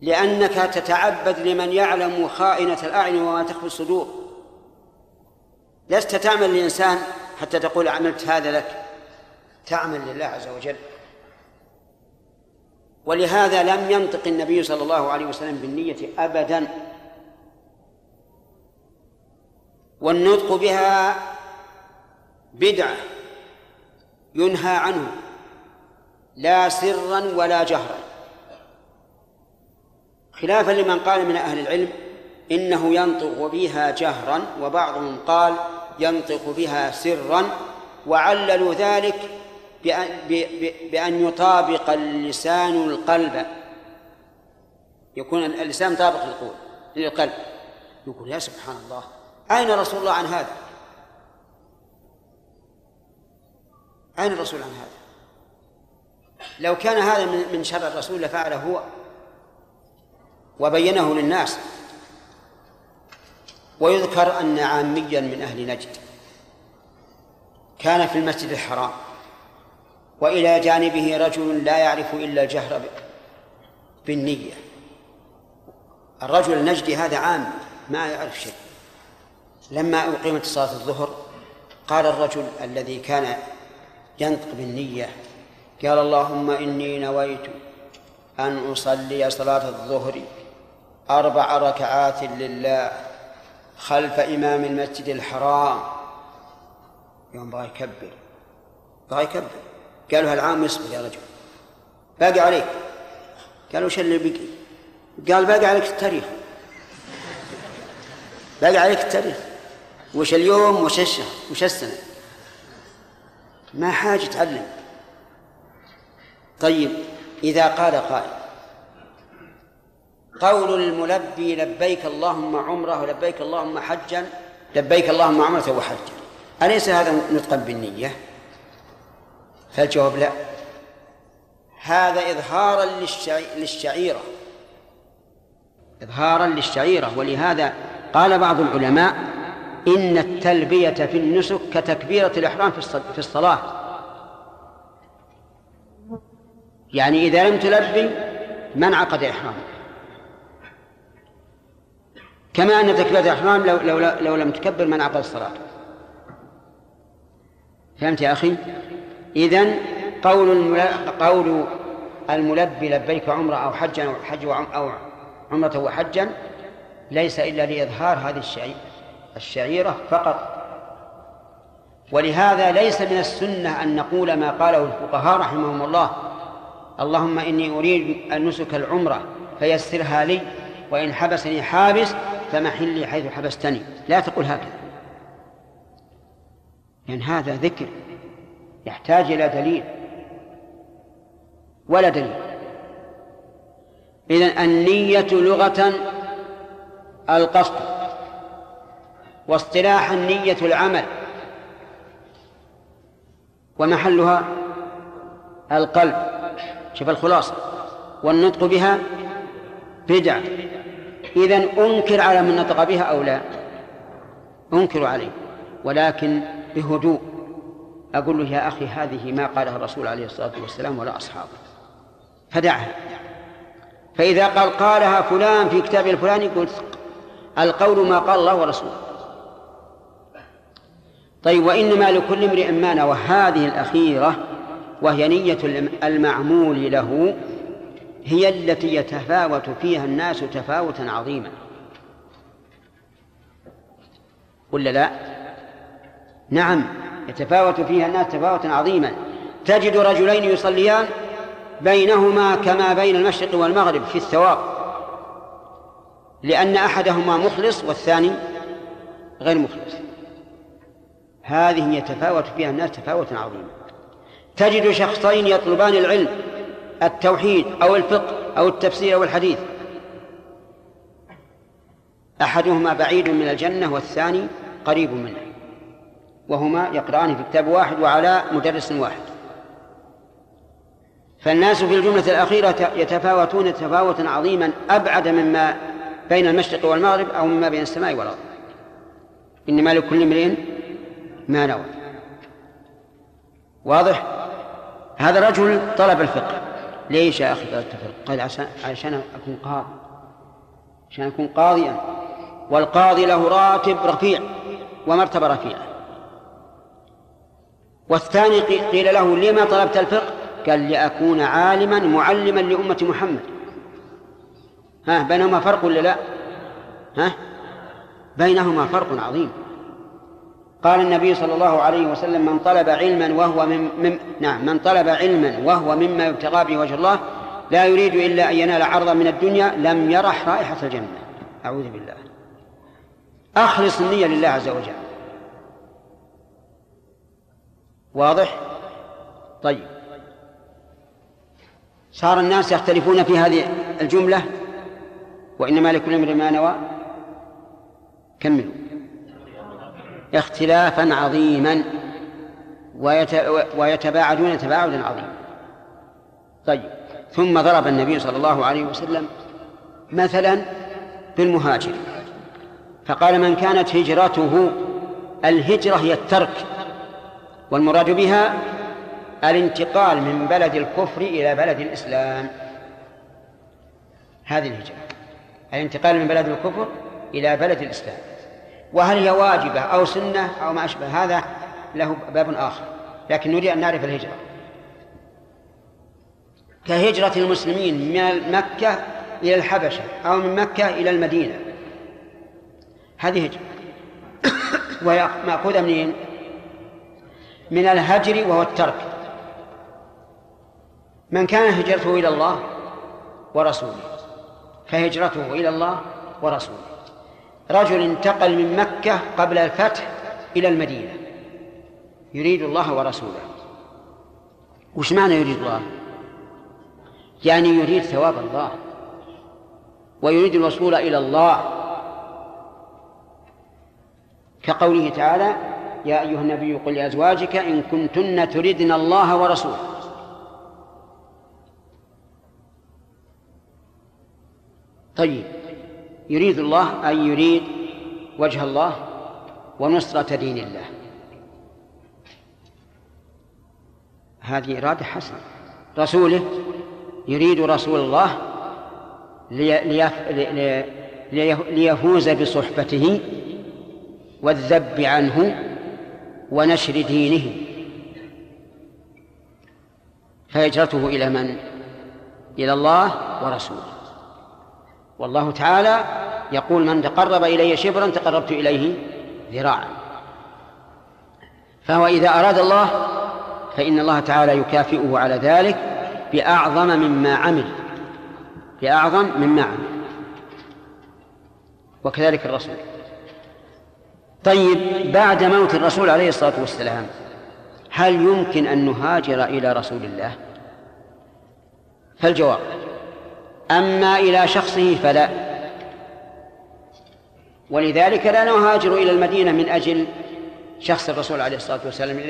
لأنك تتعبد لمن يعلم خائنة الأعين وما تخفي الصدور. لست تعمل لإنسان حتى تقول عملت هذا لك. تعمل لله عز وجل. ولهذا لم ينطق النبي صلى الله عليه وسلم بالنية أبدا. والنطق بها بدعة. ينهى عنه لا سرا ولا جهرا. خلافا لمن قال من أهل العلم إنه ينطق بها جهرا وبعضهم قال ينطق بها سرا وعللوا ذلك بأن, يطابق اللسان القلب. يكون اللسان طابق للقول للقلب. يقول يا سبحان الله أين رسول الله عن هذا؟ أين الرسول عن هذا؟ لو كان هذا من شر الرسول لفعله هو. وبينه للناس. ويذكر أن عاميا من أهل نجد. كان في المسجد الحرام. وإلى جانبه رجل لا يعرف إلا الجهر بالنية. الرجل النجدي هذا عام ما يعرف شيء. لما أقيمت صلاة الظهر قال الرجل الذي كان ينطق بالنية. قال اللهم إني نويت أن أصلي صلاة الظهر أربع ركعات لله خلف إمام المسجد الحرام. يوم بغى يكبر. بغى يكبر. قالوا هالعام اصبر يا رجل. باقي عليك. قالوا وش اللي بقي؟ قال باقي عليك التاريخ. باقي عليك التاريخ. وش اليوم؟ وش الشهر؟ وش السنة؟ ما حاجة تعلم. طيب إذا قال قائل قول الملبي لبيك اللهم عمره ولبيك اللهم حجا لبيك اللهم عمرة وحجا أليس هذا نطقا بالنية؟ فالجواب لا. هذا إظهارا للشعيرة. إظهارا للشعيرة ولهذا قال بعض العلماء إن التلبية في النسك كتكبيرة الإحرام في الصلاة. يعني إذا لم تلبي ما انعقد إحرامك. كما أن تكبيرة الإحرام لو, لو, لو لم تكبر من عقد الصلاة. فهمت يا أخي؟ إذن قول قول الملبي لبيك عمرة أو حجا أو حج أو عمرة وحجا ليس إلا لإظهار هذه الشعيرة فقط. ولهذا ليس من السنة أن نقول ما قاله الفقهاء رحمهم الله اللهم إني أريد أن نسك العمرة فيسرها لي وإن حبسني حابس فمحلي حيث حبستني. لا تقول هكذا. لأن يعني هذا ذكر يحتاج إلى دليل. ولا دليل. إذن النية لغة القصد. واصطلاحا النية العمل. ومحلها القلب. شوف الخلاصة. والنطق بها بدعة إذن أنكر على من نطق بها أو لا. أنكر عليه. ولكن بهدوء. أقول له يا أخي هذه ما قالها الرسول عليه الصلاة والسلام ولا أصحابه. فدعها. فإذا قال قالها فلان في كتاب الفلاني قلت القول ما قال الله ورسوله. طيب وإنما لكل امرئ ما نوى هذه الأخيرة وهي نية المعمول له هي التي يتفاوت فيها الناس تفاوتا عظيما. ولا لا؟ نعم يتفاوت فيها الناس تفاوتا عظيما. تجد رجلين يصليان بينهما كما بين المشرق والمغرب في الثواب لأن أحدهما مخلص والثاني غير مخلص. هذه يتفاوت فيها الناس تفاوتا عظيما تجد شخصين يطلبان العلم التوحيد أو الفقه أو التفسير أو الحديث. أحدهما بعيد من الجنة والثاني قريب منها وهما يقرآن في كتاب واحد وعلى مدرس واحد. فالناس في الجملة الأخيرة يتفاوتون تفاوتا عظيما أبعد مما بين المشرق والمغرب أو مما بين السماء والأرض. إنما لكل امرئ ما نوى. واضح؟ هذا رجل طلب الفقه. ليش يا أخي طلبت الفقه؟ قال عشان عشان أكون قاضي. عشان أكون قاضيا والقاضي له راتب رفيع ومرتبة رفيعة. والثاني قيل له لما طلبت الفقه؟ قال لأكون عالما معلما لأمة محمد. ها بينهما فرق ولا لا؟ ها؟ بينهما فرق عظيم. قال النبي صلى الله عليه وسلم من طلب علما وهو من, من نعم من طلب علما وهو مما يبتغى به وجه الله لا يريد إلا أن ينال عرضا من الدنيا لم يرح رائحة الجنة. أعوذ بالله. اخلص النيه لله عز وجل. واضح؟ طيب. صار الناس يختلفون في هذه الجملة؟ وإنما لكل امرئ ما نوى. كملوا اختلافا عظيما ويتباعدون تباعدا عظيما. طيب ثم ضرب النبي صلى الله عليه وسلم مثلا بالمهاجر. فقال من كانت هجرته الهجرة هي الترك والمراد بها الانتقال من بلد الكفر إلى بلد الإسلام. هذه الهجرة الانتقال من بلد الكفر إلى بلد الإسلام. وهل هي واجبة أو سنة أو ما أشبه؟ هذا له باب آخر. لكن نريد أن نعرف الهجرة. كهجرة المسلمين من مكة إلى الحبشة أو من مكة إلى المدينة. هذه هجرة. وهي مأخوذة منين؟ من الهجر وهو الترك. من كان هجرته إلى الله ورسوله. فهجرته إلى الله ورسوله. رجل انتقل من مكة قبل الفتح إلى المدينة. يريد الله ورسوله. وش معنى يريد الله؟ يعني يريد ثواب الله. ويريد الوصول إلى الله. كقوله تعالى يا أيها النبي قل لأزواجك إن كنتن تردن الله ورسوله. طيب. يريد الله أن يريد وجه الله ونصرة دين الله. هذه إرادة حسنة. رسوله يريد رسول الله ليفوز بصحبته والذب عنه ونشر دينه. فهجرته إلى من؟ إلى الله ورسوله. والله تعالى يقول من تقرب إلي شبرا تقربت إليه ذراعا. فهو إذا أراد الله فإن الله تعالى يكافئه على ذلك بأعظم مما عمل. بأعظم مما عمل. وكذلك الرسول. طيب بعد موت الرسول عليه الصلاة والسلام هل يمكن أن نهاجر إلى رسول الله؟ فالجواب أما إلى شخصه فلا. ولذلك لا نهاجر إلى المدينة من أجل شخص الرسول عليه الصلاة والسلام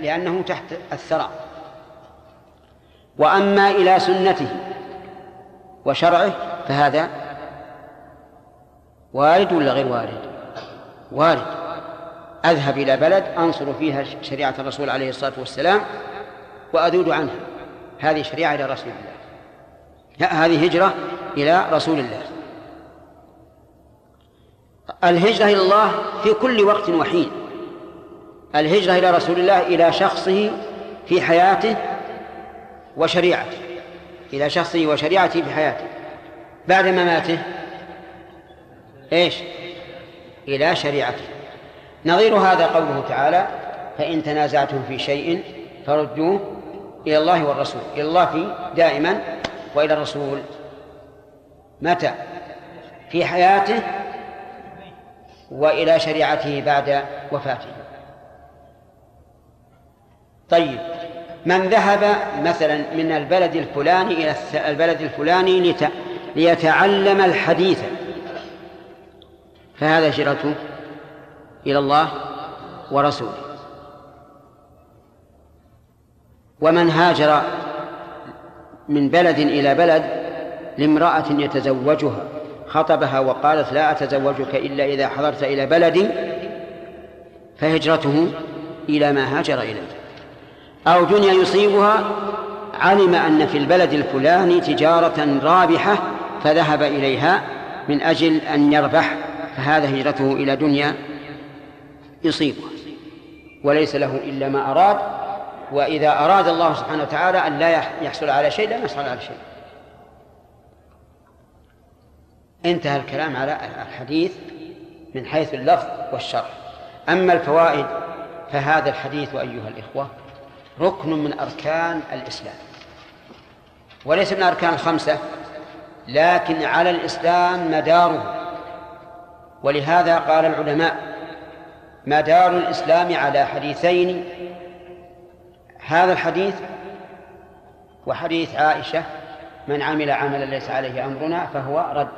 لأنه تحت الثرى. وأما إلى سنته وشرعه فهذا وارد ولا غير وارد؟ وارد. أذهب إلى بلد أنصر فيها شريعة الرسول عليه الصلاة والسلام وأذود عنها. هذه شريعة إلى رسول الله هذه هجرة إلى رسول الله. الهجرة إلى الله في كل وقت وحين. الهجرة إلى رسول الله إلى شخصه في حياته وشريعته. إلى شخصه وشريعته في حياته. بعد مماته إيش؟ إلى شريعته. نظير هذا قوله تعالى فإن تنازعتم في شيء فردوه إلى الله والرسول. إلى الله في دائما وإلى الرسول متى؟ في حياته وإلى شريعته بعد وفاته. طيب من ذهب مثلا من البلد الفلاني إلى البلد الفلاني ليتعلم الحديث. فهذا هجرته إلى الله ورسوله. ومن هاجر من بلد إلى بلد لامرأة يتزوجها خطبها وقالت لا أتزوجك إلا إذا حضرت إلى بلدي فهجرته إلى ما هاجر إليه. أو دنيا يصيبها علم أن في البلد الفلاني تجارة رابحة فذهب إليها من أجل أن يربح فهذا هجرته إلى دنيا يصيبه وليس له إلا ما أراد وإذا أراد الله سبحانه وتعالى أن لا يحصل على شيء لا يحصل على شيء. انتهى الكلام على الحديث من حيث اللفظ والشرح أما الفوائد فهذا الحديث أيها الإخوة ركن من أركان الإسلام. وليس من أركان الخمسة لكن على الإسلام مداره. ولهذا قال العلماء مدار الإسلام على حديثين هذا الحديث وحديث عائشة من عمل عملا ليس عليه أمرنا فهو رد.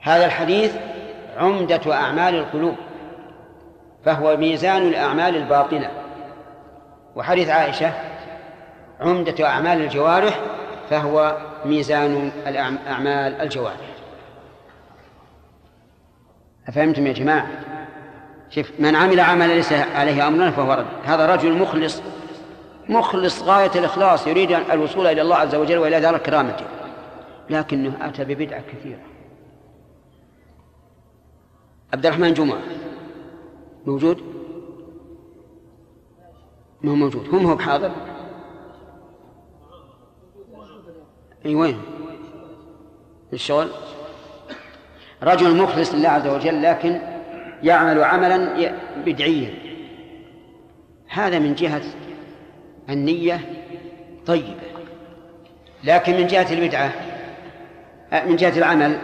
هذا الحديث عمدة أعمال القلوب فهو ميزان الأعمال الباطنة وحديث عائشة عمدة أعمال الجوارح فهو ميزان أعمال الجوارح. أفهمتم يا جماعة؟ شوف من عمل عملا ليس عليه أمرنا فهو رد. هذا رجل مخلص مخلص غاية الإخلاص يريد الوصول إلى الله عز وجل وإلى دار كرامته. لكنه أتى ببدعة كثيرة. عبد الرحمن جمعة موجود؟ ما هو موجود؟ هم هو بحاضر؟ إي وين؟ الشغل؟ رجل مخلص لله عز وجل لكن يعمل عملا بدعيا هذا من جهة النية طيبة. لكن من جهة البدعة من جهة العمل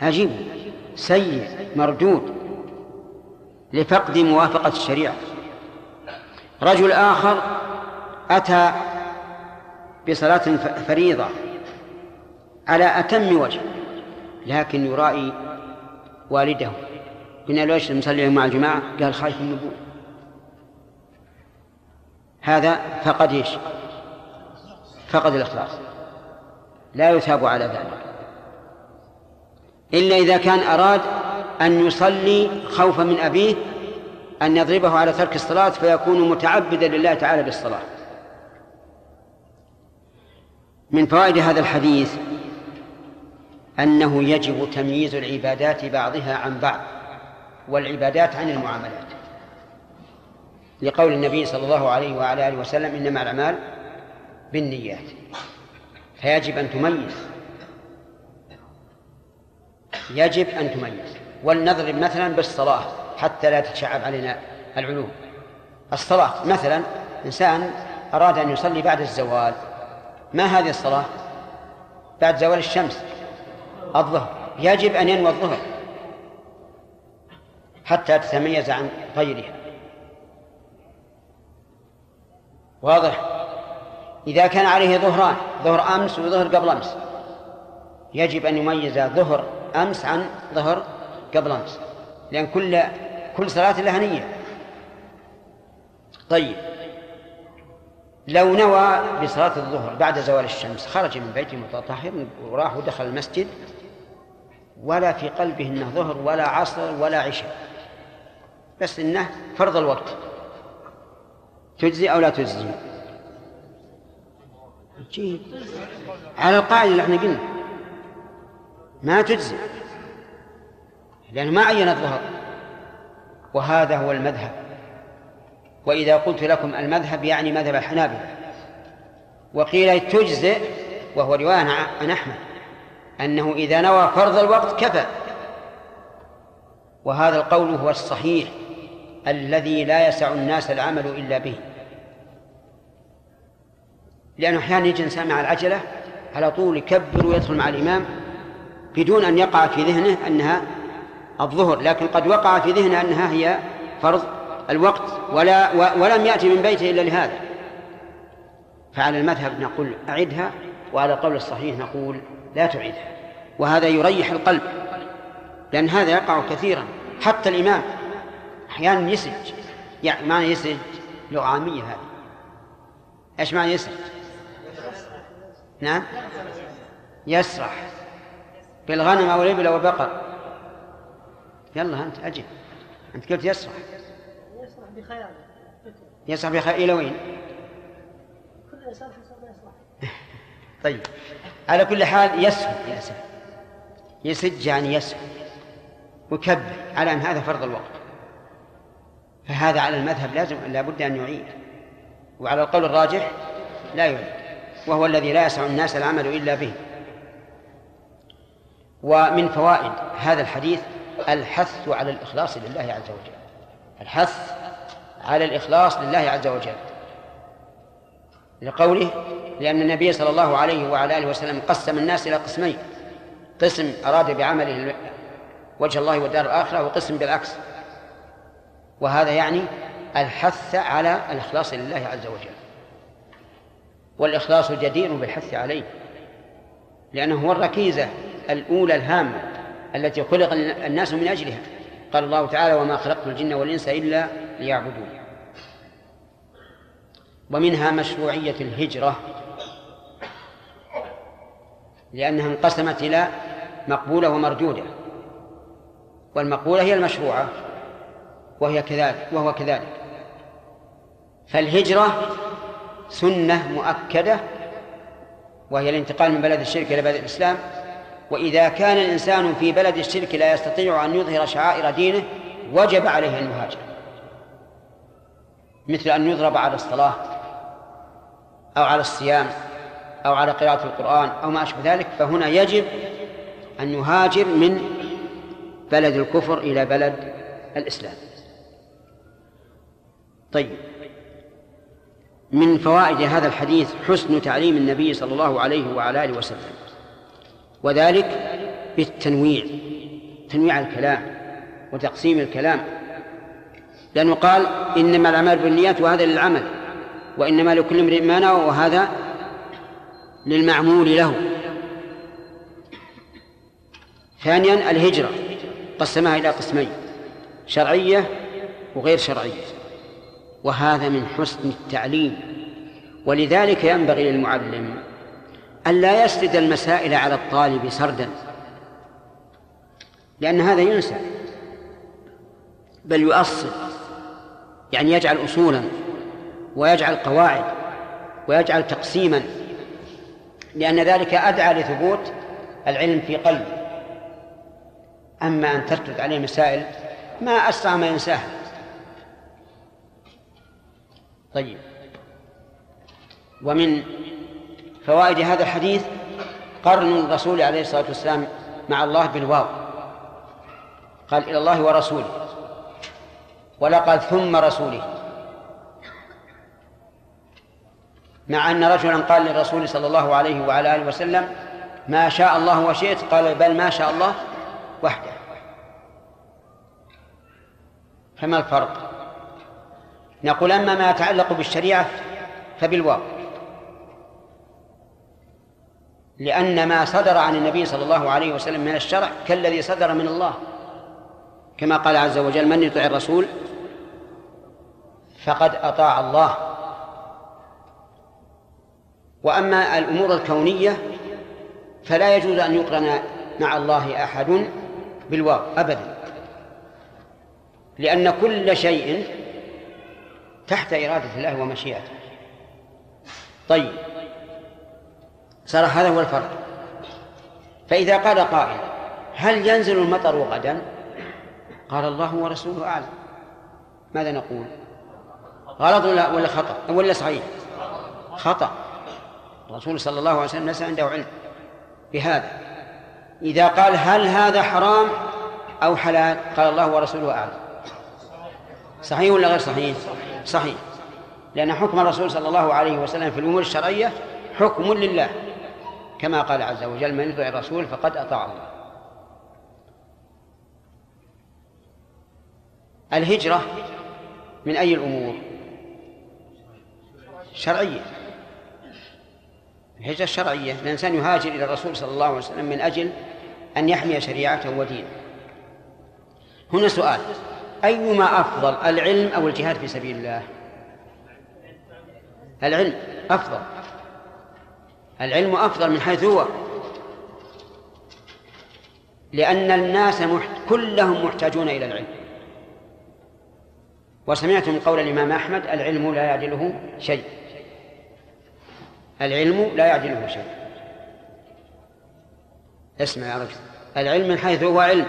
عجيب. سيء مردود. لفقد موافقة الشريعة. رجل آخر أتى بصلاة فريضة على أتم وجه لكن يرائي والده. قلنا له إيش نصلي مع الجماعة قال خايف من النبوة. هذا فقد إيش؟ فقد الإخلاص. لا يثاب على ذلك. إلا إذا كان أراد أن يصلي خوفا من أبيه أن يضربه على ترك الصلاة فيكون متعبدا لله تعالى بالصلاة. من فوائد هذا الحديث أنه يجب تمييز العبادات بعضها عن بعض والعبادات عن المعاملات. لقول النبي صلى الله عليه وعلى آله وسلم إنما الأعمال بالنيات. فيجب أن تميز. يجب أن تميز. ولنضرب مثلا بالصلاة حتى لا تتشعب علينا العلوم. الصلاة مثلا إنسان أراد أن يصلي بعد الزوال. ما هذه الصلاة؟ بعد زوال الشمس. الظهر. يجب أن ينوي الظهر. حتى تتميز عن غيرها. واضح؟ إذا كان عليه ظهران ظهر أمس وظهر قبل أمس. يجب أن يميز ظهر أمس عن ظهر قبل أمس. لأن كل كل صلاة لها نية. طيب. لو نوى بصلاة الظهر بعد زوال الشمس خرج من بيته متطهر وراح ودخل المسجد ولا في قلبه إنه ظهر ولا عصر ولا عشاء. بس إنه فرض الوقت. تجزي أو لا تجزي؟ جيد على القاعدة اللي إحنا قلنا. ما تجزي. لأنه ما عين الظهر. وهذا هو المذهب. وإذا قلت لكم المذهب يعني مذهب الحنابلة. وقيل تجزئ وهو رواية عن أحمد. أنه إذا نوى فرض الوقت كفى. وهذا القول هو الصحيح الذي لا يسع الناس العمل إلا به. لأنه أحيانا يجي إنسان مع العجلة على طول يكبر ويدخل مع الإمام بدون أن يقع في ذهنه أنها الظهر لكن قد وقع في ذهنه أنها هي فرض الوقت ولا ولم يأتي من بيته إلا لهذا. فعلى المذهب نقول أعدها وعلى القول الصحيح نقول لا تعيدها وهذا يريح القلب. لأن هذا يقع كثيرا. حتى الإمام أحيانا يسج. يعني معنى يسج؟ لغة عامية هذه. إيش معنى يسج؟ نعم؟ يسرح. بالغنم أو الإبل أو البقر. يلا أنت أجل. أنت قلت يسرح. يسرح بخياله يسرح بخياله إلى وين؟ كل يسرح. طيب. على كل حال يسهل يسهل يسج يعني يسهل وكبر. على أن هذا فرض الوقت. فهذا على المذهب لازم لابد أن يعيد. وعلى القول الراجح لا يعيد. وهو الذي لا يسع الناس العمل إلا به. ومن فوائد هذا الحديث الحث على الإخلاص لله عز وجل. الحث على الإخلاص لله عز وجل. لقوله لأن النبي صلى الله عليه وعلى آله وسلم قسم الناس إلى قسمين. قسم أراد بعمله وجه الله والدار الآخرة وقسم بالعكس. وهذا يعني الحث على الإخلاص لله عز وجل. والإخلاص جدير بالحث عليه. لأنه هو الركيزة الأولى الهامة التي خلق الناس من أجلها. قال الله تعالى وما خلقت الجن والإنس إلا ليعبدون. ومنها مشروعية الهجرة لأنها انقسمت إلى مقبولة ومردودة والمقبولة هي المشروعة وهي كذلك وهو كذلك. فالهجرة سنة مؤكدة وهي الانتقال من بلد الشرك إلى بلد الإسلام. وإذا كان الإنسان في بلد الشرك لا يستطيع أن يظهر شعائر دينه وجب عليه أن يهاجر مثل أن يضرب على الصلاة. أو على الصيام أو على قراءة القرآن أو ما أشبه ذلك فهنا يجب أن يهاجر من بلد الكفر إلى بلد الإسلام. طيب. من فوائد هذا الحديث حسن تعليم النبي صلى الله عليه وعلى آله وسلم وذلك بالتنويع تنويع الكلام وتقسيم الكلام. لأنه قال إنما الأعمال بالنيات وهذا للعمل. وإنما لكل امرئ ما نوى وهذا للمعمول له. ثانيا الهجرة قسمها إلى قسمين شرعية وغير شرعية. وهذا من حسن التعليم. ولذلك ينبغي للمعلم أن لا يسرد المسائل على الطالب سردا لأن هذا ينسى. بل يؤصل يعني يجعل أصولا. ويجعل قواعد ويجعل تقسيما لأن ذلك أدعى لثبوت العلم في قلبه أما أن ترتد عليه مسائل ما أسرع ما ينساها. طيب. ومن فوائد هذا الحديث قرن الرسول عليه الصلاة والسلام مع الله بالواو. قال إلى الله ورسوله. ولا قال ثم رسوله. مع أن رجلا قال للرسول صلى الله عليه وعلى آله وسلم ما شاء الله وشئت. قال بل ما شاء الله وحده. فما الفرق؟ نقول أما ما يتعلق بالشريعة فبالواو لأن ما صدر عن النبي صلى الله عليه وسلم من الشرع كالذي صدر من الله. كما قال عز وجل من يطع الرسول فقد أطاع الله. وأما الأمور الكونية فلا يجوز أن يقرن مع الله أحد بالواو أبدا. لأن كل شيء تحت إرادة الله ومشيئته. طيب. صار هذا هو الفرق. فإذا قال قائل هل ينزل المطر غدا؟ قال الله ورسوله أعلم. ماذا نقول؟ غلط ولا ولا خطأ؟ ولا صحيح؟ خطأ. الرسول صلى الله عليه وسلم ليس عنده علم بهذا. إذا قال هل هذا حرام أو حلال قال الله ورسوله أعلم. صحيح ولا غير صحيح؟ صحيح. لأن حكم الرسول صلى الله عليه وسلم في الأمور الشرعية حكم لله. كما قال عز وجل من يطع الرسول فقد أطاع الله. الهجرة من أي الأمور؟ شرعية. الهجرة الشرعية الإنسان يهاجر إلى الرسول صلى الله عليه وسلم من أجل أن يحمي شريعته ودينه. هنا سؤال أيما أفضل العلم أو الجهاد في سبيل الله؟ العلم أفضل. العلم أفضل من حيث هو. لأن الناس محت... كلهم محتاجون إلى العلم. وسمعت من قول الإمام أحمد العلم لا يعدله شيء. العلم لا يعدله شيء. اسمع يا رجل العلم من حيث هو علم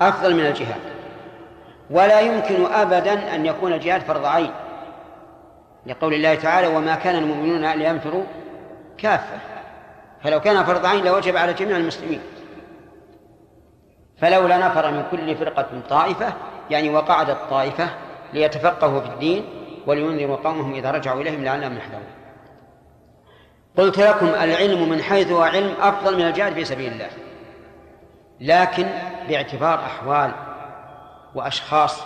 أفضل من الجهاد. ولا يمكن أبدا أن يكون الجهاد فرض عين. لقول الله تعالى وما كان المؤمنون لينفروا كافة فلو كان فرض عين لوجب على جميع المسلمين. فلولا نفر من كل فرقة طائفة يعني وقعدت طائفة ليتفقهوا في الدين ولينذروا قومهم إذا رجعوا إليهم لعلهم يحذرون. قلت لكم العلم من حيث هو علم أفضل من الجهاد في سبيل الله. لكن باعتبار أحوال وأشخاص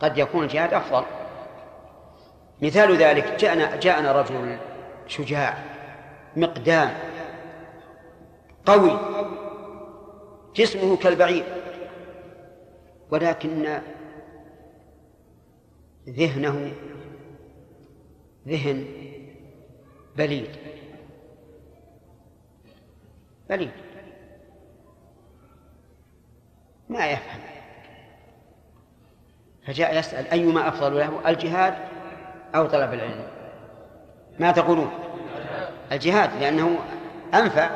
قد يكون الجهاد أفضل. مثال ذلك جاءنا جاءنا رجل شجاع مقدام قوي جسمه كالبعير ولكن ذهنه ذهن بليد بليد ما يفهم. فجاء يسأل أيما أفضل له الجهاد أو طلب العلم؟ ما تقولون؟ الجهاد لأنه أنفع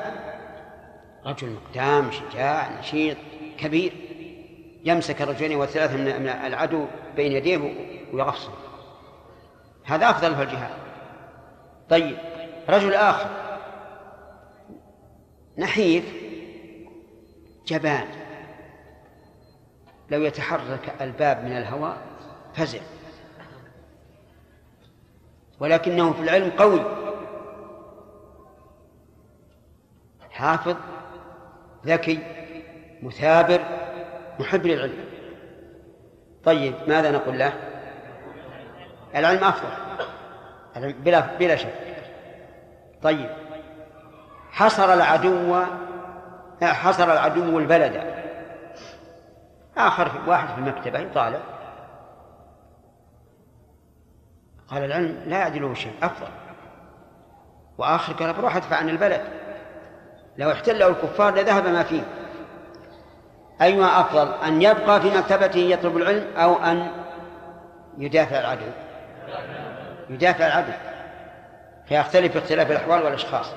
رجل مقدام شجاع نشيط كبير. يمسك الرجلين والثلاثة من العدو بين يديه ويغفصه. هذا أفضل في الجهاد. طيب رجل آخر. نحيف جبان. لو يتحرك الباب من الهواء فزع. ولكنه في العلم قوي. حافظ ذكي مثابر محب للعلم. طيب ماذا نقول له؟ العلم أفضل. بلا بلا شك. طيب. حصر العدو حصر العدو البلد. آخر واحد في المكتبة يطالع قال العلم لا يعدله شيء أفضل. وآخر قال بروح أدفع عن البلد. لو احتله الكفار لذهب ما فيه. أيما أفضل أن يبقى في مكتبته يطلب العلم أو أن يدافع العدو؟ يدافع العدو. فيختلف اختلاف الأحوال والأشخاص.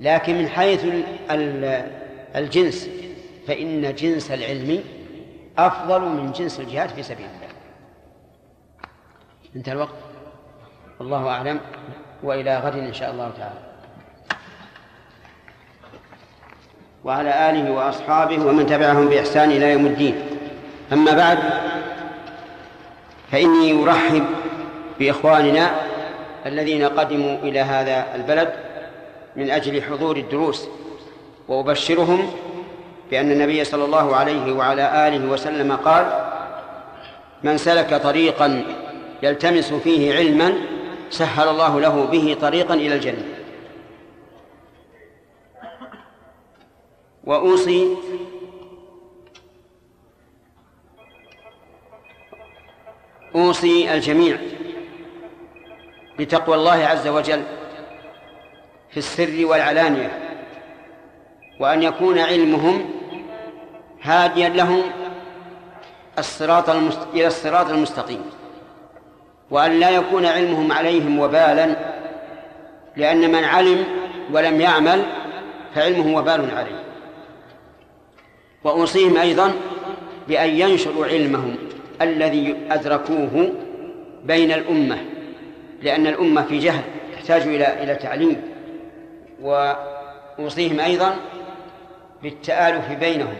لكن من حيث الجنس فإن جنس العلم أفضل من جنس الجهاد في سبيل الله. انتهى الوقت. والله أعلم. وإلى غد إن شاء الله تعالى. وعلى آله وأصحابه ومن تبعهم بإحسان إلى يوم الدين. أما بعد فإني أرحب بإخواننا الذين قدموا إلى هذا البلد. من أجل حضور الدروس وأبشرهم بأن النبي صلى الله عليه وعلى آله وسلم قال من سلك طريقا يلتمس فيه علما سهل الله له به طريقا إلى الجنة. وأوصي أوصي الجميع بتقوى الله عز وجل في السر والعلانية وأن يكون علمهم هاديا لهم الصراط المست... إلى الصراط المستقيم وأن لا يكون علمهم عليهم وبالا لأن من علم ولم يعمل فعلمه وبال عليه. وأوصيهم أيضا بأن ينشروا علمهم الذي أدركوه بين الأمة لأن الأمة في جهل تحتاج إلى إلى تعليم. وأوصيهم أيضا بالتآلف بينهم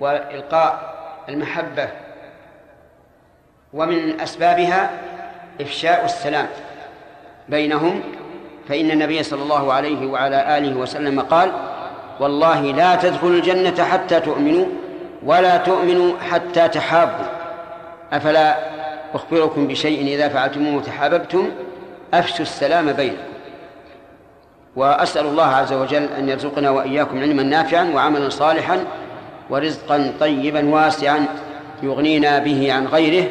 وإلقاء المحبة ومن أسبابها إفشاء السلام بينهم فإن النبي صلى الله عليه وعلى آله وسلم قال والله لا تدخلوا الجنة حتى تؤمنوا ولا تؤمنوا حتى تحابوا. أفلا أخبركم بشيء إذا فعلتموه تحاببتم أفشوا السلام بينكم. وأسأل الله عز وجل أن يرزقنا وإياكم علما نافعا وعملا صالحا ورزقا طيبا واسعا يغنينا به عن غيره.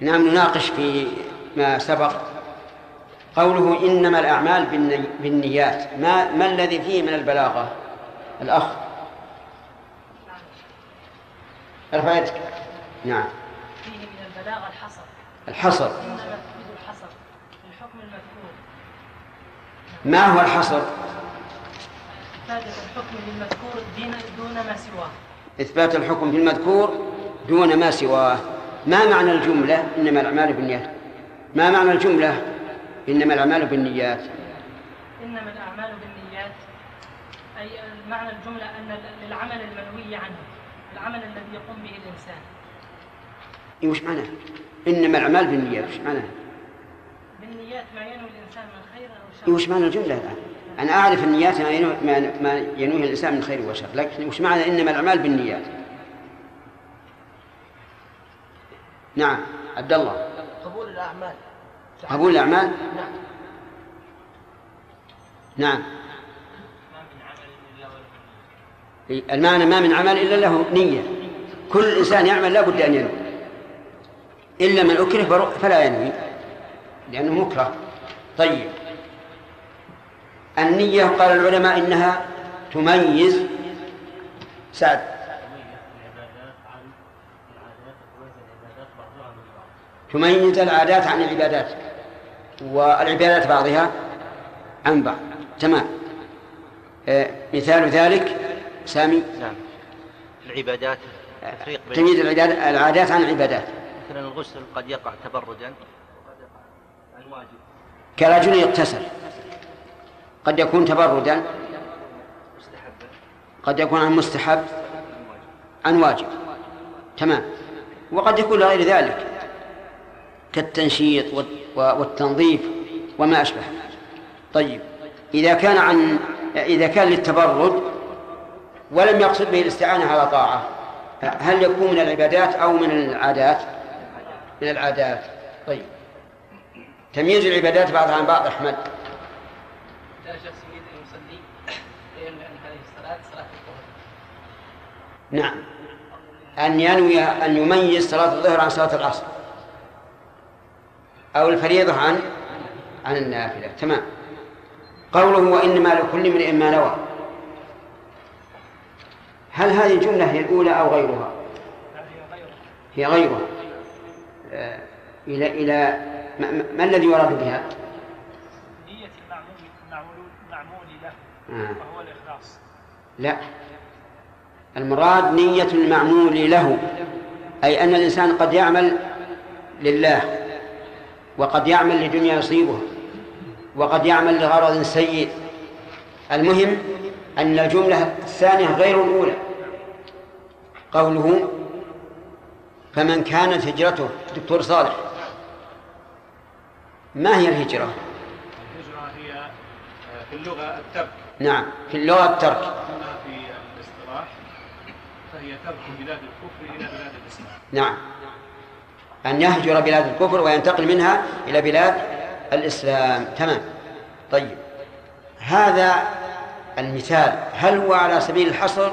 نعم نناقش في ما سبق قوله إنما الأعمال بالنيات. ما ما الذي فيه من البلاغة؟ الأخ. أرفع يدك. نعم. فيه من البلاغة الحصر. الحصر إنما تفيد الحصر في الحكم المذكور ما هو الحصر؟ إفادة الحكم بالمذكور دون ما سواه. إثبات الحكم في المذكور دون ما سواه. ما معنى الجملة؟ إنما الأعمال بالنيات. ما معنى الجملة؟ إنما الأعمال بالنيات. إنما الأعمال بالنيات أي معنى الجملة أن للعمل المنوي عنه العمل الذي يقوم به الإنسان. إيه وش معناه إنما الأعمال بالنيات وش معناه بالنيات ما ينوي الإنسان من خير أو إيه شر وش معنى الجملة الآن أنا أعرف النيات ما ينوي, ما ينويه الإنسان من خير وشر لكن وش معنى إنما الأعمال بالنيات؟ نعم. عبد الله قبول الأعمال. قبول الأعمال؟ نعم. نعم. إيه، المعنى ما من عمل إلا له نية. كل إنسان يعمل لا بد أن ينوي. إلا من أكره فلا ينوي لأنه مكره. طيب. النية قال العلماء إنها تميز. سعد. تميز العادات عن العبادات والعبادات بعضها عن بعض. تمام. آه، مثال ذلك سامي. نعم. العبادات تفريق بين تمييز العبادات العادات عن العبادات. مثلا الغسل قد يقع وقد يقع عن واجب كرجل يغتسل. قد يكون تبردا. قد يكون عن مستحب عن واجب. تمام. وقد يكون غير ذلك. كالتنشيط وال- والتنظيف وما أشبه. طيب. إذا كان عن إذا كان للتبرد ولم يقصد به الاستعانة على طاعة هل يكون من العبادات أو من العادات؟ من العادات. طيب. تمييز العبادات بعضها عن بعض أحمد. شخص يريد ان يصلي ان هذه الصلاة صلاة الظهر. نعم. أن ينوي أن يميز صلاة الظهر عن صلاة العصر. أو الفريضة عن عن النافلة. تمام. قوله وإنما لكل امرئ ما نوى. هل هذه الجملة هي الأولى أو غيرها؟ هي غيرها. آه، إلى إلى ما الذي يراد بها؟ نية المعمول المعمول المعمول له آه. وهو الإخلاص. لا. المراد نية المعمول له. أي أن الإنسان قد يعمل لله وقد يعمل لدنيا يصيبها وقد يعمل لغرض سيء. المهم أن الجملة الثانية غير الأولى. قوله فمن كانت هجرته دكتور صالح. ما هي الهجرة؟ اللغة الترك. نعم في اللغة الترك. أما في الاصطلاح فهي ترك بلاد الكفر إلى بلاد الإسلام. نعم. أن يهجر بلاد الكفر وينتقل منها إلى بلاد الإسلام. تمام. طيب. هذا المثال. هل هو على سبيل الحصر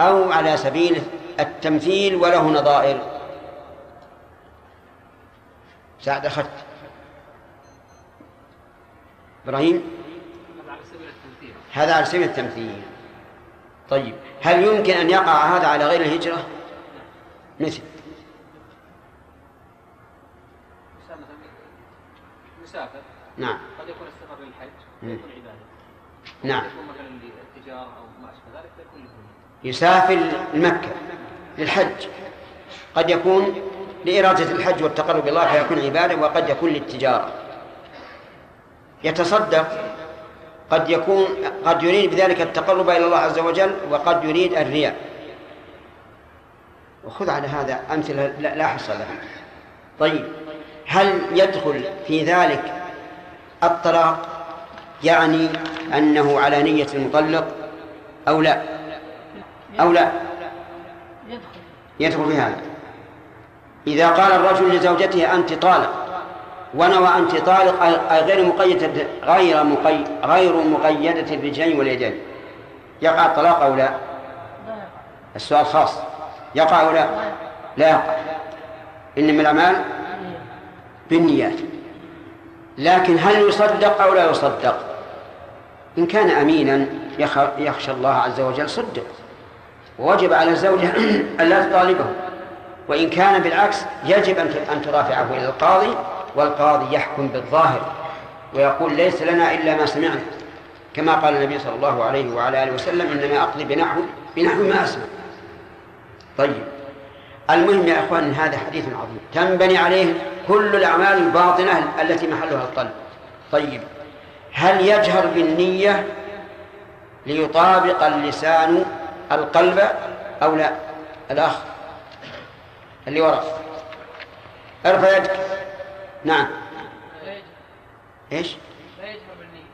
أو على سبيل التمثيل وله نظائر؟ سعد أخذت. إبراهيم؟ هذا على سبيل التمثيل. طيب هل يمكن أن يقع هذا على غير الهجرة؟ مثل. مسافر. نعم. قد يكون السفر للحج مم. ويكون عبادة. نعم. يكون مثلا ما ذلك فيكون له يسافر لمكة للحج. قد يكون لإرادة الحج والتقرب إلى الله فيكون عبادة وقد يكون للتجارة. يتصدق قد يكون قد يريد بذلك التقرب إلى الله عز وجل وقد يريد الرياء. وخذ على هذا أمثلة لا حصر لها. طيب هل يدخل في ذلك الطلاق يعني أنه على نية المطلق أو لا؟ أو لا؟ يدخل يدخل في هذا. إذا قال الرجل لزوجته أنت طالق ونوى أنت طالق أي غير مقيدة غير مقي غير مقيدة بالرجلين واليدين. يقع الطلاق أو لا؟ السؤال خاص. يقع أو لا؟ لا. يقع. إنما الأعمال بالنيات. لكن هل يصدق أو لا يصدق؟ إن كان أمينا يخ- يخشى الله عز وجل صدق. ووجب على الزوجة أن لا تطالبه. وإن كان بالعكس يجب أن أن ترافعه إلى القاضي والقاضي يحكم بالظاهر ويقول ليس لنا إلا ما سمعنا. كما قال النبي صلى الله عليه وعلى آله وسلم إنما أقضي بنحو بنحو ما أسمع. طيب. المهم يا إخوان هذا حديث عظيم. تنبني عليه كل الأعمال الباطنة التي محلها القلب. طيب. هل يجهر بالنية ليطابق اللسان القلب أو لا؟ الأخ اللي وراء ارفع يدك. نعم. لا يجهر. إيش؟ لا يجهر بالنية.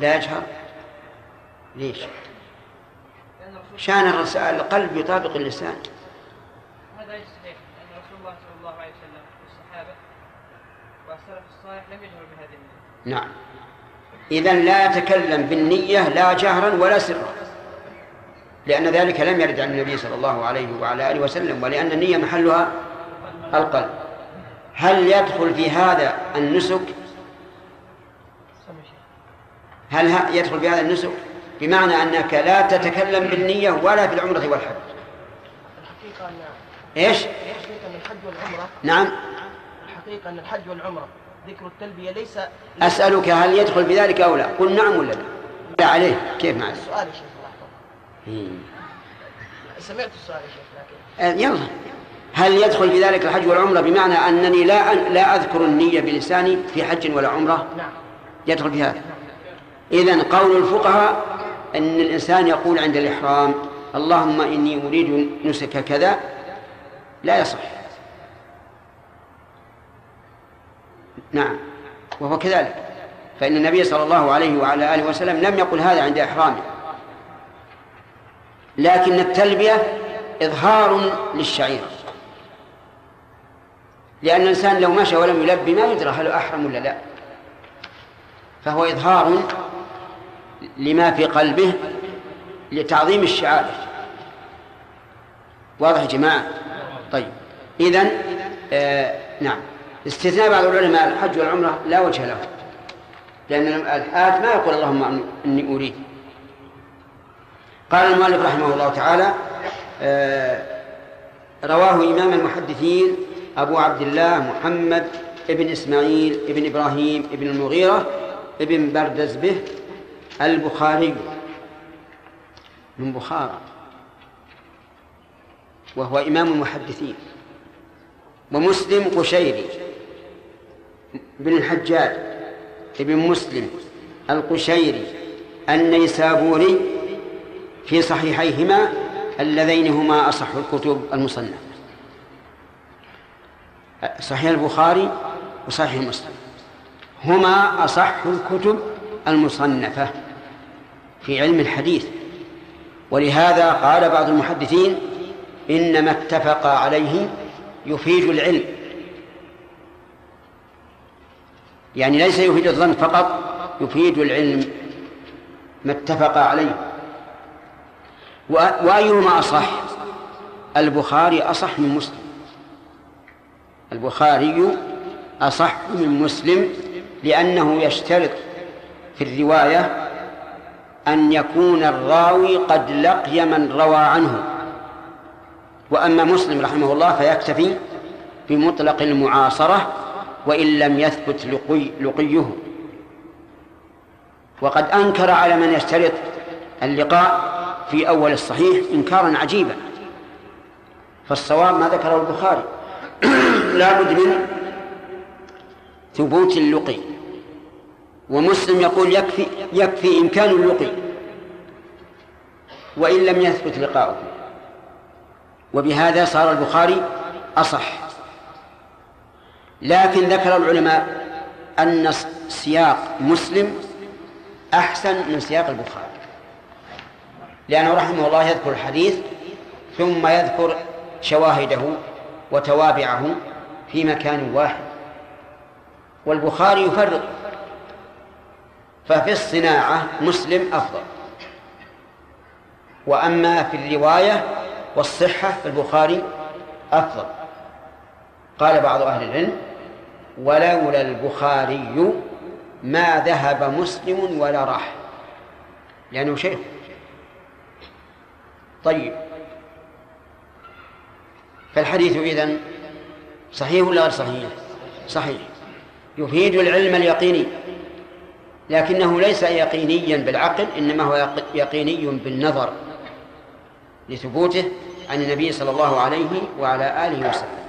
لا يجهر؟ ليش؟ شأن الرس- القلب يطابق اللسان. هذا ليس صحيح. لأن رسول الله صلى الله عليه وسلم والصحابة والسلف الصالح لم يجهروا بهذه النية. نعم. إذا لا يتكلم بالنية لا جهرا ولا سرا. لأن ذلك لم يرد عن النبي صلى الله عليه وعلى آله وسلم ولأن النية محلها القلب. هل يدخل في هذا النسك؟ هل يدخل في هذا النسك؟ بمعنى أنك لا تتكلم بالنية ولا في العمرة والحج. الحقيقة أن إيش؟ الحقيقة أن الحج والعمرة نعم. الحقيقة أن الحج والعمرة ذكر التلبية ليس أسألك هل يدخل بذلك أو لا؟ قل نعم ولا لا؟ لا عليه. كيف معك؟ السؤال يا شيخ. سمعت السؤال يا شيخ لكن آه، يلا. هل يدخل بذلك الحج والعمرة بمعنى أنني لا أن لا أذكر النية بلساني في حج ولا عمرة نعم يدخل في هذا. إذن قول الفقهاء أن الإنسان يقول عند الإحرام اللهم إني أريد نسك كذا لا يصح. نعم. وهو كذلك. فإن النبي صلى الله عليه وعلى آله وسلم لم يقل هذا عند إحرامه. لكن التلبية إظهار للشعيرة لأن الإنسان لو مشى ولم يلبي ما يدرى هل أحرم ولا لا. فهو إظهار لما في قلبه لتعظيم الشعائر. واضح يا جماعة؟ طيب. إذن آه نعم. استثناء بعض العلماء الحج والعمرة لا وجه له. لأن الحاج ما يقول اللهم إني أريد. قال المؤلف رحمه الله تعالى آه رواه إمام المحدثين أبو عبد الله محمد ابن إسماعيل ابن إبراهيم ابن المغيرة ابن بردزبه البخاري. من بخارى. وهو إمام المحدثين. ومسلم قشيري. بن الحجاج ابن مسلم القشيري النيسابوري في صحيحيهما اللذين هما أصح الكتب المصنفة صحيح البخاري وصحيح مسلم. هما أصح الكتب المصنفة في علم الحديث. ولهذا قال بعض المحدثين إنما اتفق عليه يفيد العلم. يعني ليس يفيد الظن فقط يفيد العلم ما اتفق عليه. وأيهما أصح؟ البخاري أصح من مسلم. البخاري أصح من مسلم لأنه يشترط في الرواية أن يكون الراوي قد لقي من روى عنه. وأما مسلم رحمه الله فيكتفي بمطلق المعاصرة وإن لم يثبت لقي لقيه. وقد أنكر على من يشترط اللقاء في أول الصحيح إنكارا عجيبا. فالصواب ما ذكره البخاري. لا بد من ثبوت اللقي. ومسلم يقول يكفي يكفي إمكان اللقي. وإن لم يثبت لقاؤه. وبهذا صار البخاري أصح. لكن ذكر العلماء أن سياق مسلم أحسن من سياق البخاري. لأنه رحمه الله يذكر الحديث ثم يذكر شواهده. وتوابعه في مكان واحد. والبخاري يفرق ففي الصناعة مسلم أفضل. وأما في الرواية والصحة فالبخاري أفضل. قال بعض أهل العلم ولولا البخاري ما ذهب مسلم ولا راح. لأنه شيخ. طيب فالحديث إذن صحيح ولا غير صحيح؟ صحيح. يفيد العلم اليقيني لكنه ليس يقينيا بالعقل إنما هو يقيني بالنظر لثبوته عن النبي صلى الله عليه وعلى آله وسلم.